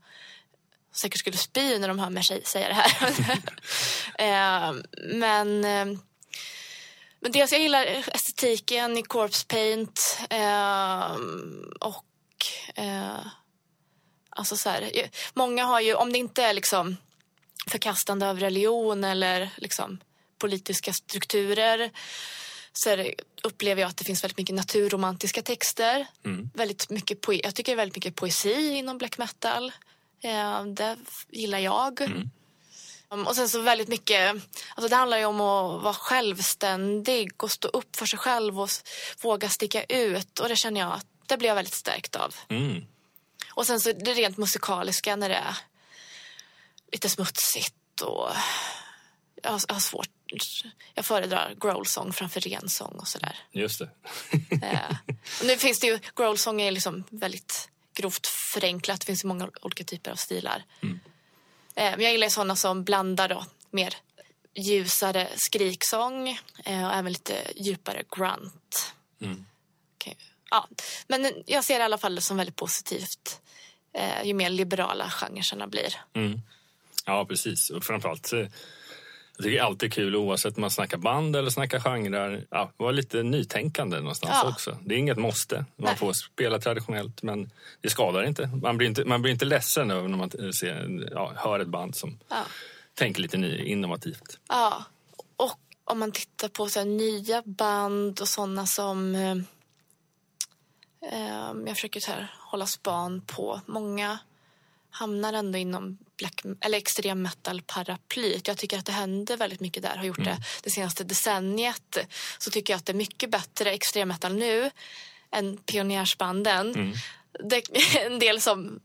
säkert skulle spy när de hör mig säga det här. eh, men ehm, men dels jag gillar estetiken i Corpse Paint eh, och eh, alltså så här, många har ju, om det inte är liksom förkastande av religion eller liksom politiska strukturer så det, upplever jag att det finns väldigt mycket naturromantiska texter. Mm. Väldigt mycket poe jag tycker väldigt mycket poesi inom black metal. Eh, det gillar jag. Mm. Um, och sen så väldigt mycket, alltså det handlar ju om att vara självständig och stå upp för sig själv och våga sticka ut. Och det känner jag att det blir jag väldigt stärkt av. Mm. Och sen så det rent musikaliska när det är lite smutsigt och jag har, jag har svårt. Jag föredrar growlsång framför rensång och sådär. Just det. eh, nu finns det ju, growlsång är liksom väldigt grovt förenklat. Det finns ju många olika typer av stilar. Mm. Eh, men jag gillar sådana som blandar då mer ljusare skriksång eh, och även lite djupare grunt. Mm. Okay. Ja, men jag ser det i alla fall som väldigt positivt eh, ju mer liberala genrerna blir. Mm. Ja, precis. Och framförallt jag tycker det är alltid kul oavsett om man snackar band eller snackar genrer. Ja, vara lite nytänkande någonstans ja. också. Det är inget måste. Man Nej. får spela traditionellt men det skadar inte. Man blir inte, man blir inte ledsen över när man ser, ja, hör ett band som ja. tänker lite ny, innovativt. Ja, och om man tittar på så nya band och sådana som eh, eh, jag försöker här, hålla span på. Många hamnar ändå inom black, eller extrem metal-paraplyt. Jag tycker att det händer väldigt mycket där, har gjort mm. det det senaste decenniet. Så tycker jag att det är mycket bättre extrem metal nu än pionjärsbanden. Mm. Det en del som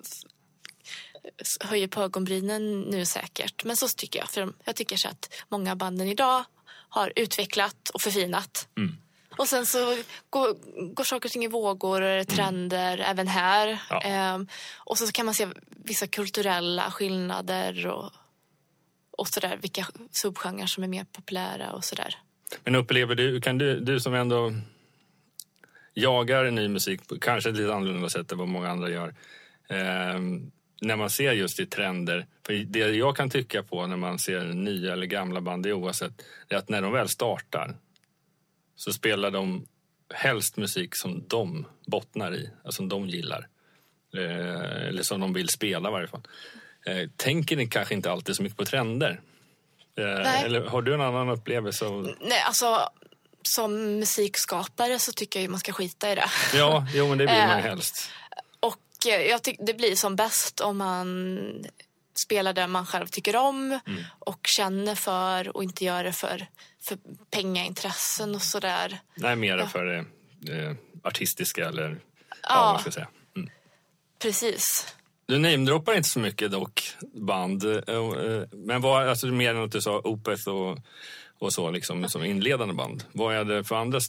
höjer på ögonbrynen nu säkert. Men så tycker jag. För jag tycker så att många banden idag har utvecklat och förfinat. Mm. Och sen så går, går saker och ting i vågor mm. trender även här. Ja. Ehm, och så kan man se vissa kulturella skillnader och, och sådär. Vilka subgenrer som är mer populära och sådär. Men upplever du, kan du, du som ändå jagar ny musik på kanske ett lite annorlunda sätt än vad många andra gör. Ehm, när man ser just i trender. För det jag kan tycka på när man ser nya eller gamla band, det är oavsett, är att när de väl startar så spelar de helst musik som de bottnar i, alltså som de gillar. Eh, eller som de vill spela i varje fall. Eh, tänker ni kanske inte alltid så mycket på trender? Eh, eller har du en annan upplevelse? Av... Nej, alltså som musikskapare så tycker jag man ska skita i det. Ja, jo men det vill man ju helst. Och jag tycker det blir som bäst om man spelar det man själv tycker om mm. och känner för och inte gör det för, för pengaintressen och sådär. Nej, mer ja. för det eh, artistiska eller ja, ja, man ska säga. Mm. Precis. Du namedroppar inte så mycket dock, band. Eh, eh, men vad, alltså mer än att du sa Opeth och, och så liksom som inledande band. Vad är det för andra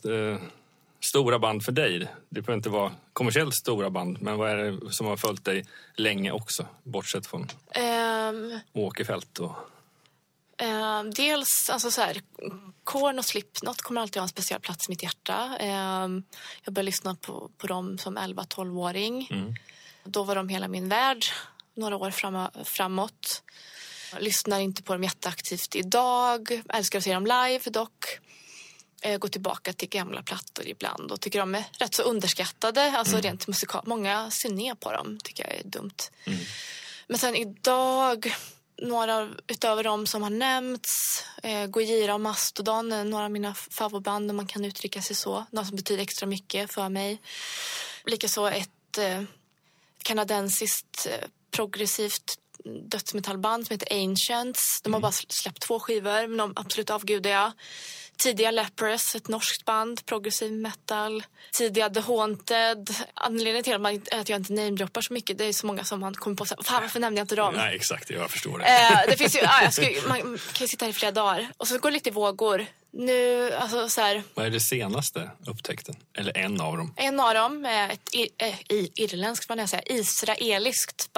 stora band för dig? Det behöver inte vara kommersiellt stora band, men vad är det som har följt dig länge också? Bortsett från um, Åkerfält och... Um, dels, alltså så här, Korn och Slipknot kommer alltid ha en speciell plats i mitt hjärta. Um, jag började lyssna på, på dem som 11-12-åring. Mm. Då var de hela min värld, några år fram, framåt. Jag lyssnar inte på dem jätteaktivt idag. Älskar att se dem live dock. Jag går tillbaka till gamla plattor ibland och tycker de är rätt så underskattade. Alltså mm. rent musikal. Många ser ner på dem, tycker jag är dumt. Mm. Men sen idag, några utöver de som har nämnts, eh, Gojira och Mastodon är några av mina favoritband om man kan uttrycka sig så. Några som betyder extra mycket för mig. Likaså ett eh, kanadensiskt eh, progressivt dödsmetallband som heter Ancients. De har mm. bara släppt två skivor, men de absolut avgudar jag. Tidiga Leprous, ett norskt band, progressiv metal. Tidiga The Haunted. Anledningen till att jag inte namedroppar så mycket, det är så många som man kommer på så fan varför nämnde jag inte dem? Nej exakt, jag förstår det. Eh, det finns ju, ah, ska, man kan ju sitta här i flera dagar. Och så går det lite i vågor. Nu, alltså så här, Vad är det senaste upptäckten? Eller en av dem? En av dem är ett äh, irländskt, vad jag säga, israeliskt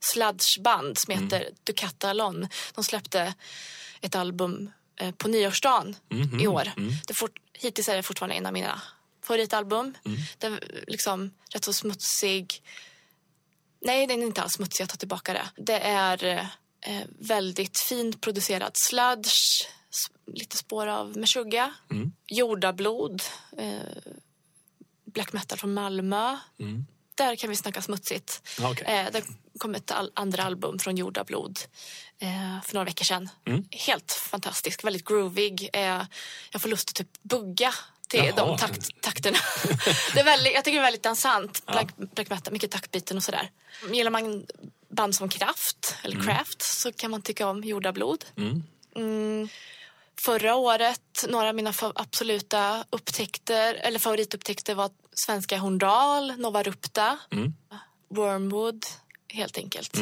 sludgeband som mm. heter mm. Ducatalon. De släppte ett album eh, på nyårsdagen mm, i år. Mm. Det fort, hittills är det fortfarande en av mina favoritalbum. Mm. Den är liksom rätt så smutsig. Nej, den är inte alls smutsig. Jag tar tillbaka det. Det är eh, väldigt fint producerad sludge lite spår av Meshuggah, mm. Jordablod, eh, black metal från Malmö. Mm. Där kan vi snacka smutsigt. Okay. Eh, det kom ett al andra album från Jordablod eh, för några veckor sedan. Mm. Helt fantastiskt, väldigt groovig. Eh, jag får lust att typ bugga till Jaha. de takt, takterna. det är väldigt, jag tycker det är väldigt dansant. Black, ja. black metal, mycket taktbiten och sådär. Gillar man band som Kraft eller mm. Så kan man tycka om Jordablod. Mm. Mm förra året. Några av mina absoluta upptäckter, eller favoritupptäckter var svenska Horndal, Nova Rupta, mm. Wormwood, helt enkelt.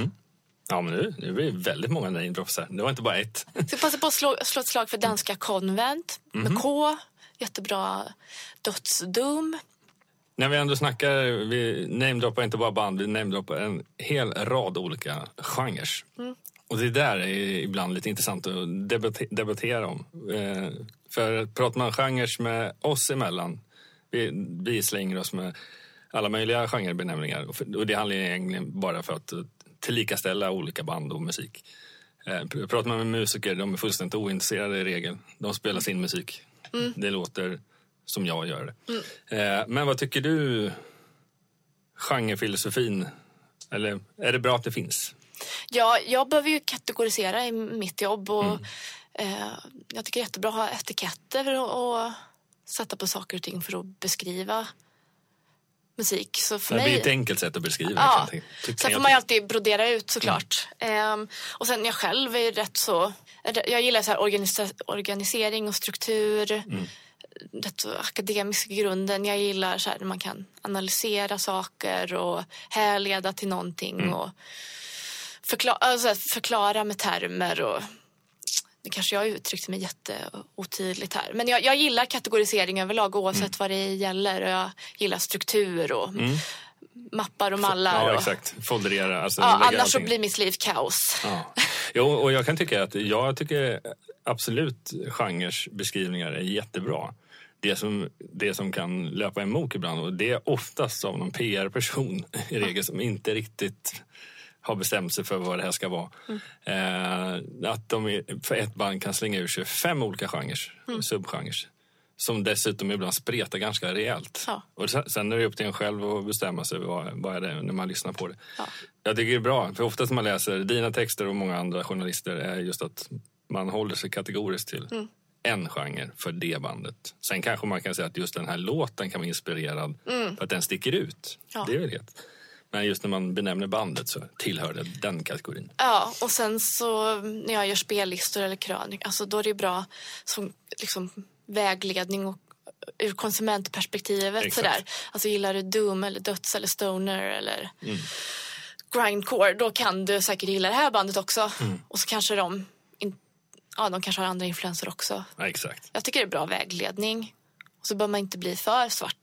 Mm. Ja, men nu, nu blir det väldigt många namedrops här. Det var inte bara ett. Så passa på att slå, slå ett slag för danska Konvent mm. med mhm. K. Jättebra dödsdom. När vi ändå snackar, vi namedroppar inte bara band, vi namedroppar en hel rad olika genrer. Mm. Och det där är ibland lite intressant att debattera om. Eh, för pratar man genrer med oss emellan, vi, vi slänger oss med alla möjliga genrebenämningar. Och det handlar egentligen bara för att tillikaställa olika band och musik. Eh, pratar man med musiker, de är fullständigt ointresserade i regel. De spelar sin musik. Mm. Det låter som jag gör det. Mm. Eh, men vad tycker du genrefilosofin? Eller är det bra att det finns? Ja, jag behöver ju kategorisera i mitt jobb och mm. eh, jag tycker det är jättebra att ha etiketter och, och sätta på saker och ting för att beskriva musik. Så för det mig... blir ett enkelt sätt att beskriva ja. det. Sen får man ju alltid brodera ut såklart. Mm. Um, och sen jag själv är rätt så... Jag gillar så organisa organisering och struktur. Mm. Rätt så akademisk grunden. Jag gillar så här när man kan analysera saker och härleda till någonting. Mm. Och, förklara, alltså förklara med termer och nu kanske jag uttryckte mig jätteotydligt här. Men jag, jag gillar kategorisering överlag oavsett mm. vad det gäller. Och jag gillar struktur och mm. mappar och mallar. Ja, och... exakt. Folderera. Alltså, ja, annars så blir mitt liv kaos. Ja. Jo, och jag kan tycka att jag tycker absolut genres beskrivningar är jättebra. Det som, det som kan löpa emot ibland och det är oftast av någon PR-person i regel som inte riktigt har bestämt sig för vad det här ska vara. Mm. Eh, att de för ett band kan slänga ur sig fem olika genrer, Mm. subgenrer. Som dessutom ibland spretar ganska rejält. Ja. Och sen, är det upp till en själv att bestämma sig vad, vad är det när man lyssnar på det. Ja. Jag tycker det är bra, för oftast när man läser dina texter och många andra journalister är just att man håller sig kategoriskt till Mm. en genre för det bandet. Sen kanske man kan säga att just den här låten kan vara inspirerad för att den sticker ut. Mm. Ja. Det är väl helt. Men just när man benämner bandet så tillhör det den kategorin. Ja, och sen så när jag gör spellistor eller krönik, alltså då är det bra som liksom vägledning och ur konsumentperspektivet Exakt. sådär. Alltså gillar du doom eller döds eller stoner eller Mm. grindcore, då kan du säkert gilla det här bandet också. Mm. Och så kanske de, in, ja de kanske har andra influenser också. Ja, exakt. Jag tycker det är bra vägledning. Och så bör man inte bli för svart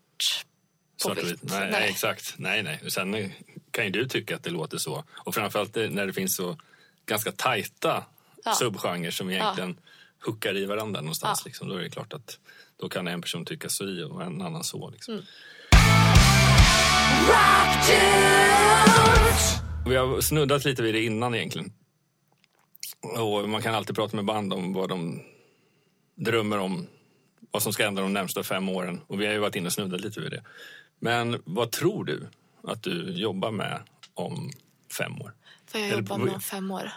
på Svart och vitt. vit. Nej, nej. exakt. Nej, nej. Sen kan ju du tycka att det låter så. Och framförallt när det finns så ganska tajta Ja. subgenrer som egentligen hookar i varandra någonstans. Liksom. Då är det klart att då kan en person tycka så i och en annan så. Liksom. Mm. Vi har snuddat lite vid det innan egentligen. Och man kan alltid prata med band om vad de drömmer om. Vad som ska hända de närmsta fem åren. Och vi har ju varit inne och snuddat lite vid det. Men vad tror du att du jobbar med om fem år? Får jag Eller jobba på- med om fem år?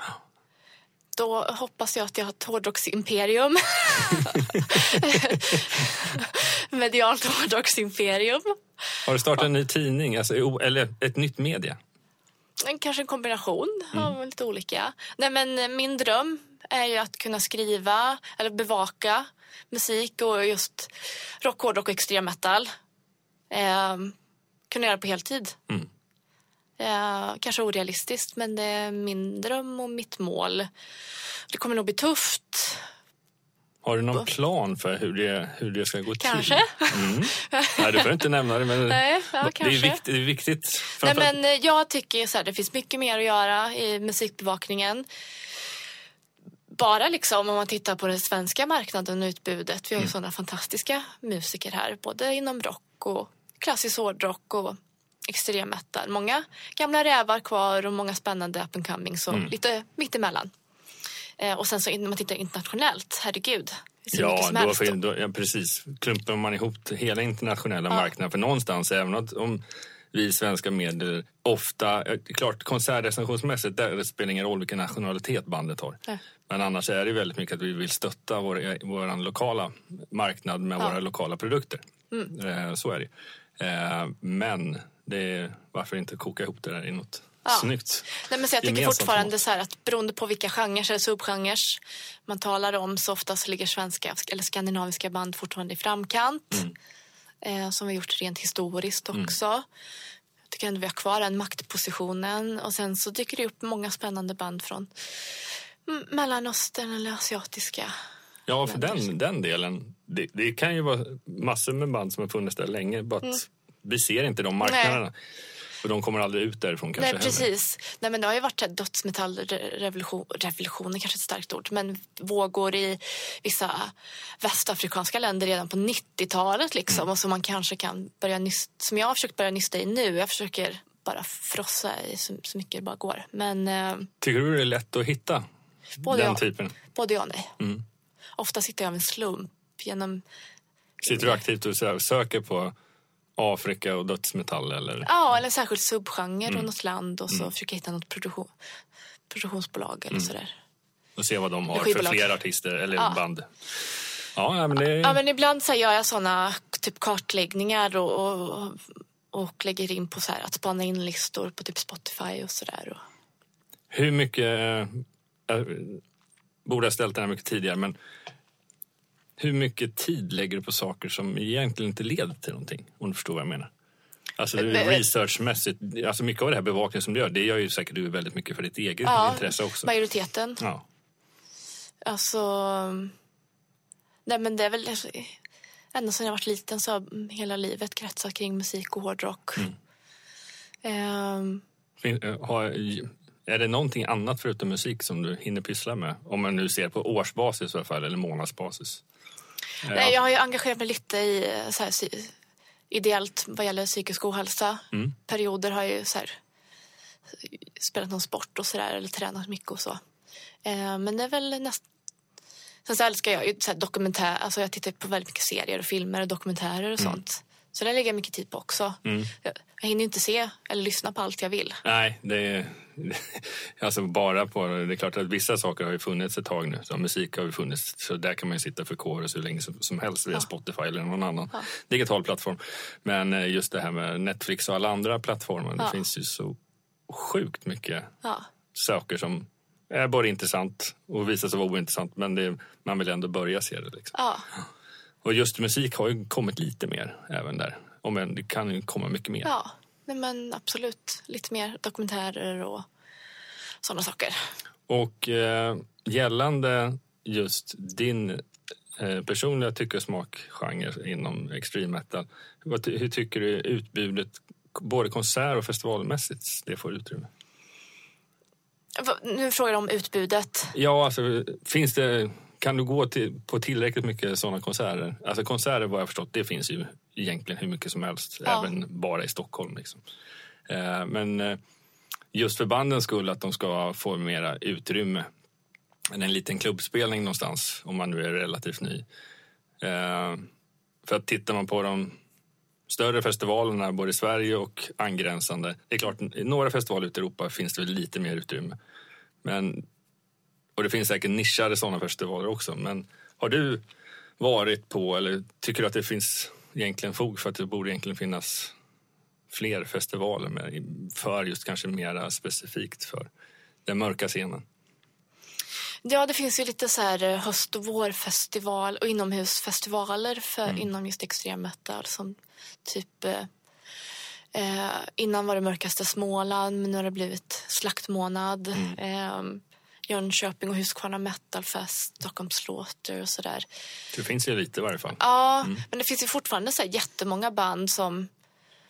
Då hoppas jag att jag har ett hårdrocksimperium. Medialt hårdrocksimperium. Har du startat en ny tidning? Alltså, eller ett nytt media? Kanske en kombination Mm. av lite olika. Nej, men eh, min dröm är ju att kunna skriva eller bevaka musik och just rock, hårdrock och extrem metal. Eh, kunna göra på heltid. Mm. Eh, kanske orealistiskt, men det är min dröm och mitt mål. Det kommer nog bli tufft. Har du någon plan för hur det, hur det ska gå Kanske. till? Mm. Nej, du får inte nämna det. Men Nej, ja, det, är kanske. viktigt, det är viktigt. Nej, men eh, jag tycker så här, det finns mycket mer att göra i musikbevakningen. Bara liksom om man tittar på den svenska marknaden och utbudet. Vi har ju sådana fantastiska musiker här, både inom rock och klassisk hårdrock och extrem metal. Många gamla rävar kvar och många spännande up and coming, så lite mittemellan. Eh, och sen så när man tittar internationellt, herregud. Ja, då, får, då, ja, precis. Klumpar man ihop hela internationella marknaden. För någonstans, även om- om vi svenska medier ofta... eh, Klart, konsertrecensionsmässigt där det spelar ingen roll vilken nationalitet bandet har. Nej. Men annars är det väldigt mycket att vi vill stötta vår, vår lokala marknad med Ja. våra lokala produkter. Mm. Eh, så är det Eh, Men det är, varför inte koka ihop det där i något Ja. snyggt? Nej, men så jag tycker fortfarande så här att beroende på vilka genrer eller subgenrer man talar om så oftast ligger svenska eller skandinaviska band fortfarande i framkant. Mm. Eh, som vi gjort rent historiskt också. Jag tycker ändå vi har kvar den maktpositionen. Och sen så dyker det upp många spännande band från Mellanöstern eller asiatiska. Ja, för den, den delen. Det, det kan ju vara massor med band som har funnits där länge. Att Mm. vi ser inte de marknaderna. Och de kommer aldrig ut därifrån kanske Nej, precis. Nej, men det har ju varit dödsmetallrevolution, revolution är kanske ett starkt ord, men vågor i vissa västafrikanska länder redan på 90-talet liksom. Mm. Och som man kanske kan börja nysta, som jag har försökt börja nysta i nu. Jag försöker bara frossa i så, så mycket det bara går. Men eh, Tycker du det är lätt att hitta Både den ja. typen? både ja och nej. Mm. Ofta sitter jag av en slump genom Sitter du aktivt och söker på Afrika och dödsmetall eller? Ja, eller särskilt subgenre Mm. och något land och så försöker jag hitta något produktion, produktionsbolag eller sådär. Och se vad de har för fler artister eller Ja. band. Ja, men det Ja, men ibland så gör jag såna typ kartläggningar och, och, och lägger in på så här att spana in listor på typ Spotify och sådär. Och... Hur mycket... Jag borde ha ställt den här mycket tidigare, men hur mycket tid lägger du på saker som egentligen inte leder till någonting? Om du förstår vad jag menar. Alltså researchmässigt, alltså mycket av det här bevakningen som du gör, det gör ju säkert du väldigt mycket för ditt eget Ja, intresse också. Majoriteten. Ja. Alltså... Nej, men det är väl... Ända sedan jag var liten så har hela livet kretsat kring musik och hårdrock. Fin- eh, har- Är det någonting annat förutom musik som du hinner pyssla med? Om man nu ser på årsbasis i alla fall, eller månadsbasis. Nej, jag har ju engagerat mig lite i så här, ideellt vad gäller psykisk ohälsa. Mm. Perioder har jag ju så här, spelat någon sport och sådär eller tränat mycket och så. Eh, men det är väl nästan Sen så älskar jag ju så här dokumentär, alltså jag tittar på väldigt mycket serier och filmer och dokumentärer och sånt. Så det lägger jag mycket tid på också. Jag, jag hinner inte se eller lyssna på allt jag vill. Nej, det är... Alltså bara på... Det är klart att vissa saker har ju funnits ett tag nu. Så musik har ju funnits. Så där kan man ju sitta för kårer hur länge som, helst via Spotify eller någon annan digital plattform. Men eh, just det här med Netflix och alla andra plattformar. Det finns ju så sjukt mycket Ja. saker som är både intressant och visar sig vara ointressant. Men det, man vill ändå börja se det. Liksom. Ja. Och just musik har ju kommit lite mer även där. Om än det kan ju komma mycket mer. Ja, nej men absolut. Lite mer dokumentärer och sådana saker. Och eh, gällande just din eh, personliga tycke och smakgenre inom extreme metal. Vad, hur tycker du utbudet, både konsert och festivalmässigt, det får utrymme? Nu frågar du om utbudet. Ja, alltså finns det... Kan du gå till, på tillräckligt mycket sådana konserter? Alltså konserter vad jag förstått, det finns ju egentligen hur mycket som helst. Ja. Även bara i Stockholm. Liksom. Eh, men eh, just för bandens skull att de ska få mera utrymme. En liten klubbspelning någonstans, om man nu är relativt ny. Eh, för att tittar man på de större festivalerna både i Sverige och angränsande. Det är klart, i några festivaler ute i Europa finns det lite mer utrymme. Men, och det finns säkert nischade sådana festivaler också. Men har du varit på, eller tycker du att det finns egentligen fog för att det borde egentligen finnas fler festivaler med, för just kanske mera specifikt för den mörka scenen? Ja, det finns ju lite så här eh, höst och vårfestival och inomhusfestivaler för, inom just extrem metal som typ eh, eh, innan var det mörkaste Småland men nu har det blivit slaktmånad. Eh, Jönköping och Huskvarna Metalfest, Stockholm Slaughter och sådär. Det finns ju lite i varje fall. Ja, men det finns ju fortfarande så här jättemånga band som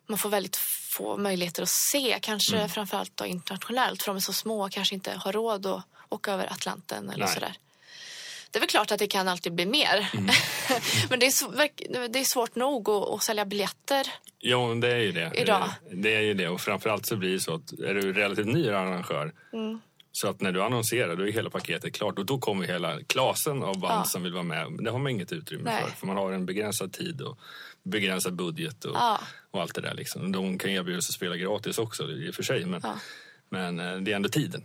man får väldigt få möjligheter att se. Kanske framförallt då internationellt för de är så små och kanske inte har råd att åka över Atlanten eller Nej. sådär. Det är väl klart att det kan alltid bli mer. men det är, så, det är svårt nog att, att sälja biljetter. Ja, men det är ju det. Idag. Det är ju det. Och framförallt så blir det så att är du relativt ny arrangör Mm. Så att när du annonserar då är hela paketet klart och då kommer hela klasen av band Ja. som vill vara med. Det har man inget utrymme Nej. för för man har en begränsad tid och begränsad budget och, Ja. och allt det där. Liksom. De kan erbjuda sig att spela gratis också i och för sig men, Ja. men eh, det är ändå tiden.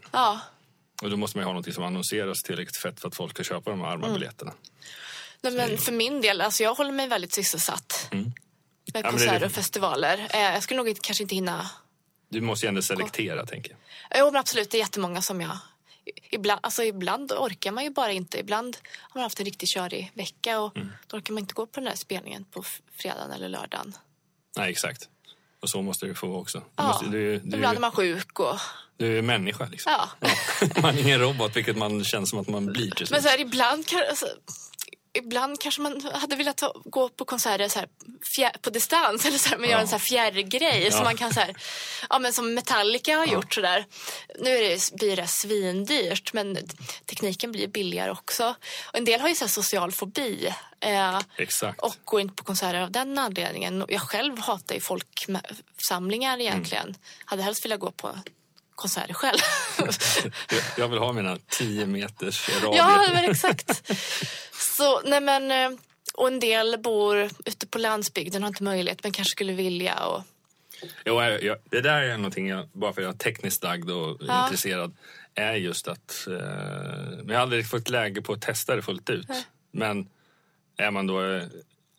Och då måste man ju ha något som annonseras tillräckligt fett för att folk ska köpa de här Mm. arma-biljetterna. Nej, men för min del, alltså jag håller mig väldigt sysselsatt. Med Mm. är konserter det- och festivaler. Eh, jag skulle nog inte, kanske inte hinna Du måste ju ändå selektera tänker jag. Jo, men absolut. Det är jättemånga som jag... Ibland, alltså ibland orkar man ju bara inte. Ibland har man haft en riktigt körig vecka och Mm. då orkar man inte gå på den där spelningen på fredagen eller lördagen. Nej, exakt. Och så måste det få också. Du, Ja, måste, du, du, ibland är man sjuk och... du är människa liksom. Ja. man är ingen robot, vilket man känns som att man blir till Men så här, ibland, kan, alltså, ibland kanske man hade velat ta, gå på konserter så här, fjär, på distans eller så här, men göra en så här fjärrgrej Ja. som man kan så här, ja men som Metallica har gjort så där. Nu är det, blir det svindyrt men tekniken blir billigare också. Och en del har ju så social fobi. Eh, och går inte på konserter av den anledningen. Jag själv hatar ju folksamlingar egentligen. Mm. Hade helst velat gå på konserter själv. Jag- vill ha mina 10 meters radie. ja, men exakt. Så, nej men, eh, och en del bor ute på landsbygden och har inte möjlighet men kanske skulle vilja. Och, Jo, jag, jag, det där är någonting, jag, bara för att jag är tekniskt lagd och Ja. intresserad, är just att... Eh, men jag har aldrig fått läge på att testa det fullt ut. Men är man då eh,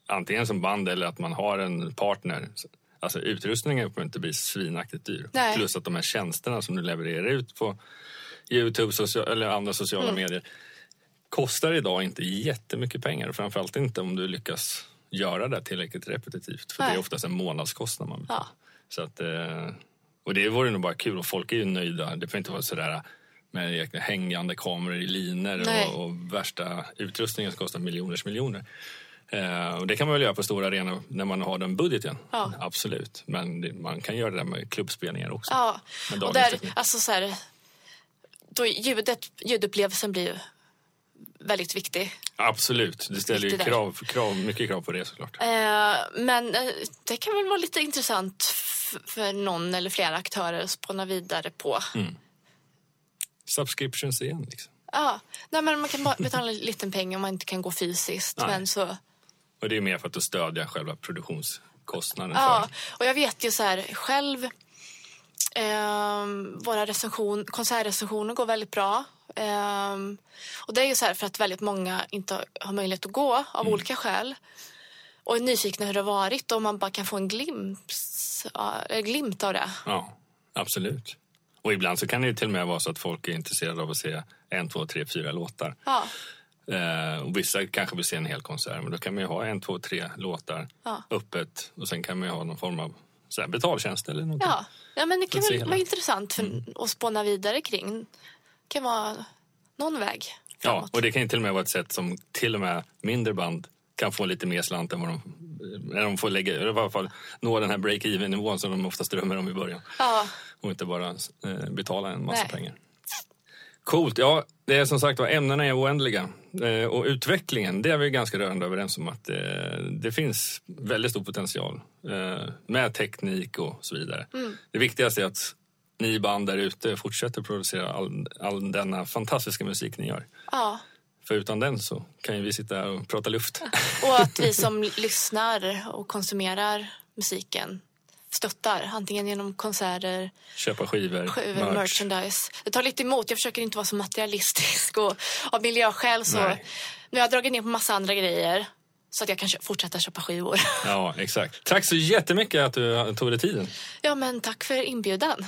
antingen som band eller att man har en partner, alltså utrustningen kommer inte bli svinaktigt dyr. Nej. Plus att de här tjänsterna som du levererar ut på Youtube socia- eller andra sociala Mm. medier kostar idag inte jättemycket pengar. Framförallt inte om du lyckas göra det tillräckligt repetitivt. För det Nej. är oftast en månadskostnad man ja. Så att, eh, och det vore nog bara kul och folk är ju nöjda. Det får inte vara sådär med jäkla hängande kameror i linor och, och värsta utrustningen som kostar miljoners miljoner. Eh, och det kan man väl göra på stora arenor när man har den budgeten. Ja. Absolut. Men man kan göra det med klubbspelningar också. ja. Och där, teknik. alltså så här, då ljudet, ljudupplevelsen blir ju väldigt viktig. Absolut. Det ställer ju krav, krav, mycket krav på det såklart. Eh, men eh, det kan väl vara lite intressant för någon eller flera aktörer att spåna vidare på. Mm. Subscriptions igen liksom. Ja, Nej, men man kan betala en liten peng om man inte kan gå fysiskt. Nej. Men så, Och det är mer för att stödja själva produktionskostnaden. ja, För. och jag vet ju så här själv. ehm, våra recension, konsertrecensioner går väldigt bra. Ehm, och det är ju så här för att väldigt många inte har möjlighet att gå av Mm. olika skäl. Och är nyfikna hur det har varit och man bara kan få en glimt, glimt av det. Ja, absolut. Och ibland så kan det till och med vara så att folk är intresserade av att se en, två, tre, fyra låtar. Ja, Eh, och vissa kanske vill se en hel konsert, men då kan man ju ha en, två, tre låtar Ja. öppet och sen kan man ju ha någon form av så här, betaltjänst eller någonting. ja. ja men det kan väl vara intressant för, Mm. att spåna vidare kring. Det kan vara någon väg Ja, framåt. och det kan ju till och med vara ett sätt som till och med mindre band kan få lite mer slant än vad de, när de får lägga, eller i alla fall nå den här break-even nivån som de oftast drömmer om i början. Ja, Och inte bara eh, betala en massa Nej. pengar. Coolt. Ja, det är som sagt var, ämnena är oändliga. Eh, och utvecklingen, det är vi ganska rörande överens om att eh, det finns väldigt stor potential eh, med teknik och så vidare. Det viktigaste är att ni band där ute fortsätter producera all, all denna fantastiska musik ni gör. ja. För utan den så kan ju vi sitta här och prata luft. Och att vi som lyssnar och konsumerar musiken stöttar. Antingen genom konserter, Köpa skivor, skivor, merch. merchandise. Det tar lite emot. Jag försöker inte vara så materialistisk och av miljöskäl så. Nej. Nu har jag dragit ner på massa andra grejer. Så att jag kan fortsätta köpa skivor. Ja, exakt. Tack så jättemycket att du tog dig tiden. Ja men tack för inbjudan.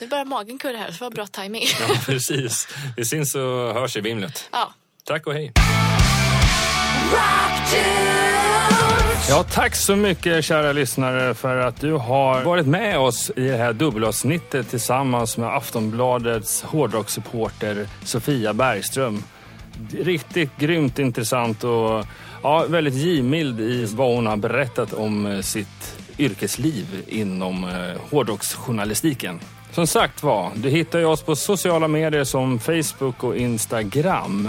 Nu börjar magen kurra här så det var bra timing. Ja, precis. Vi syns och hörs i vimlet. Ja. Tack och hej. Ja, tack så mycket kära lyssnare för att du har varit med oss i det här dubbelavsnittet tillsammans med Aftonbladets hårdrockssupporter Sofia Bergström. Riktigt grymt intressant och ja, väldigt givmild i vad hon har berättat om eh, sitt yrkesliv inom eh, hårdrocksjournalistiken. Som sagt var, du hittar ju oss på sociala medier som Facebook och Instagram.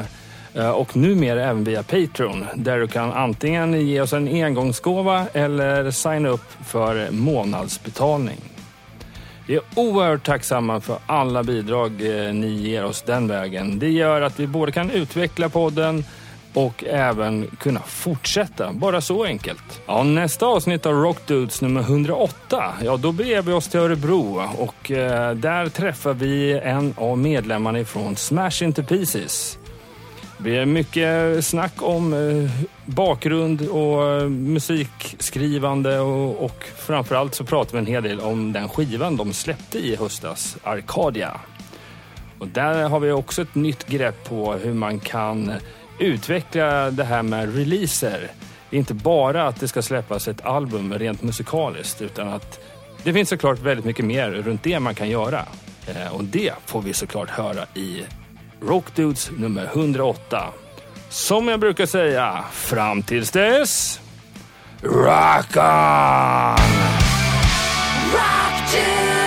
Eh, och numera även via Patreon där du kan antingen ge oss en engångsgåva eller signa upp för månadsbetalning. Vi är oerhört tacksamma för alla bidrag eh, ni ger oss den vägen. Det gör att vi både kan utveckla podden och även kunna fortsätta. Bara så enkelt. Ja, nästa avsnitt av Rock Dudes nummer 108, ja då beger vi oss till Örebro och eh, där träffar vi en av medlemmarna ifrån Smash Into Pieces. Det är mycket snack om eh, bakgrund och eh, musikskrivande och, och framförallt så pratar vi en hel del om den skivan de släppte i höstas, Arcadia. Och där har vi också ett nytt grepp på hur man kan utveckla det här med releaser. Det är inte bara att det ska släppas ett album rent musikaliskt utan att det finns såklart väldigt mycket mer runt det man kan göra. Eh, och det får vi såklart höra i Rockdudes nummer 108. Som jag brukar säga, fram tills dess... Rock on! Rock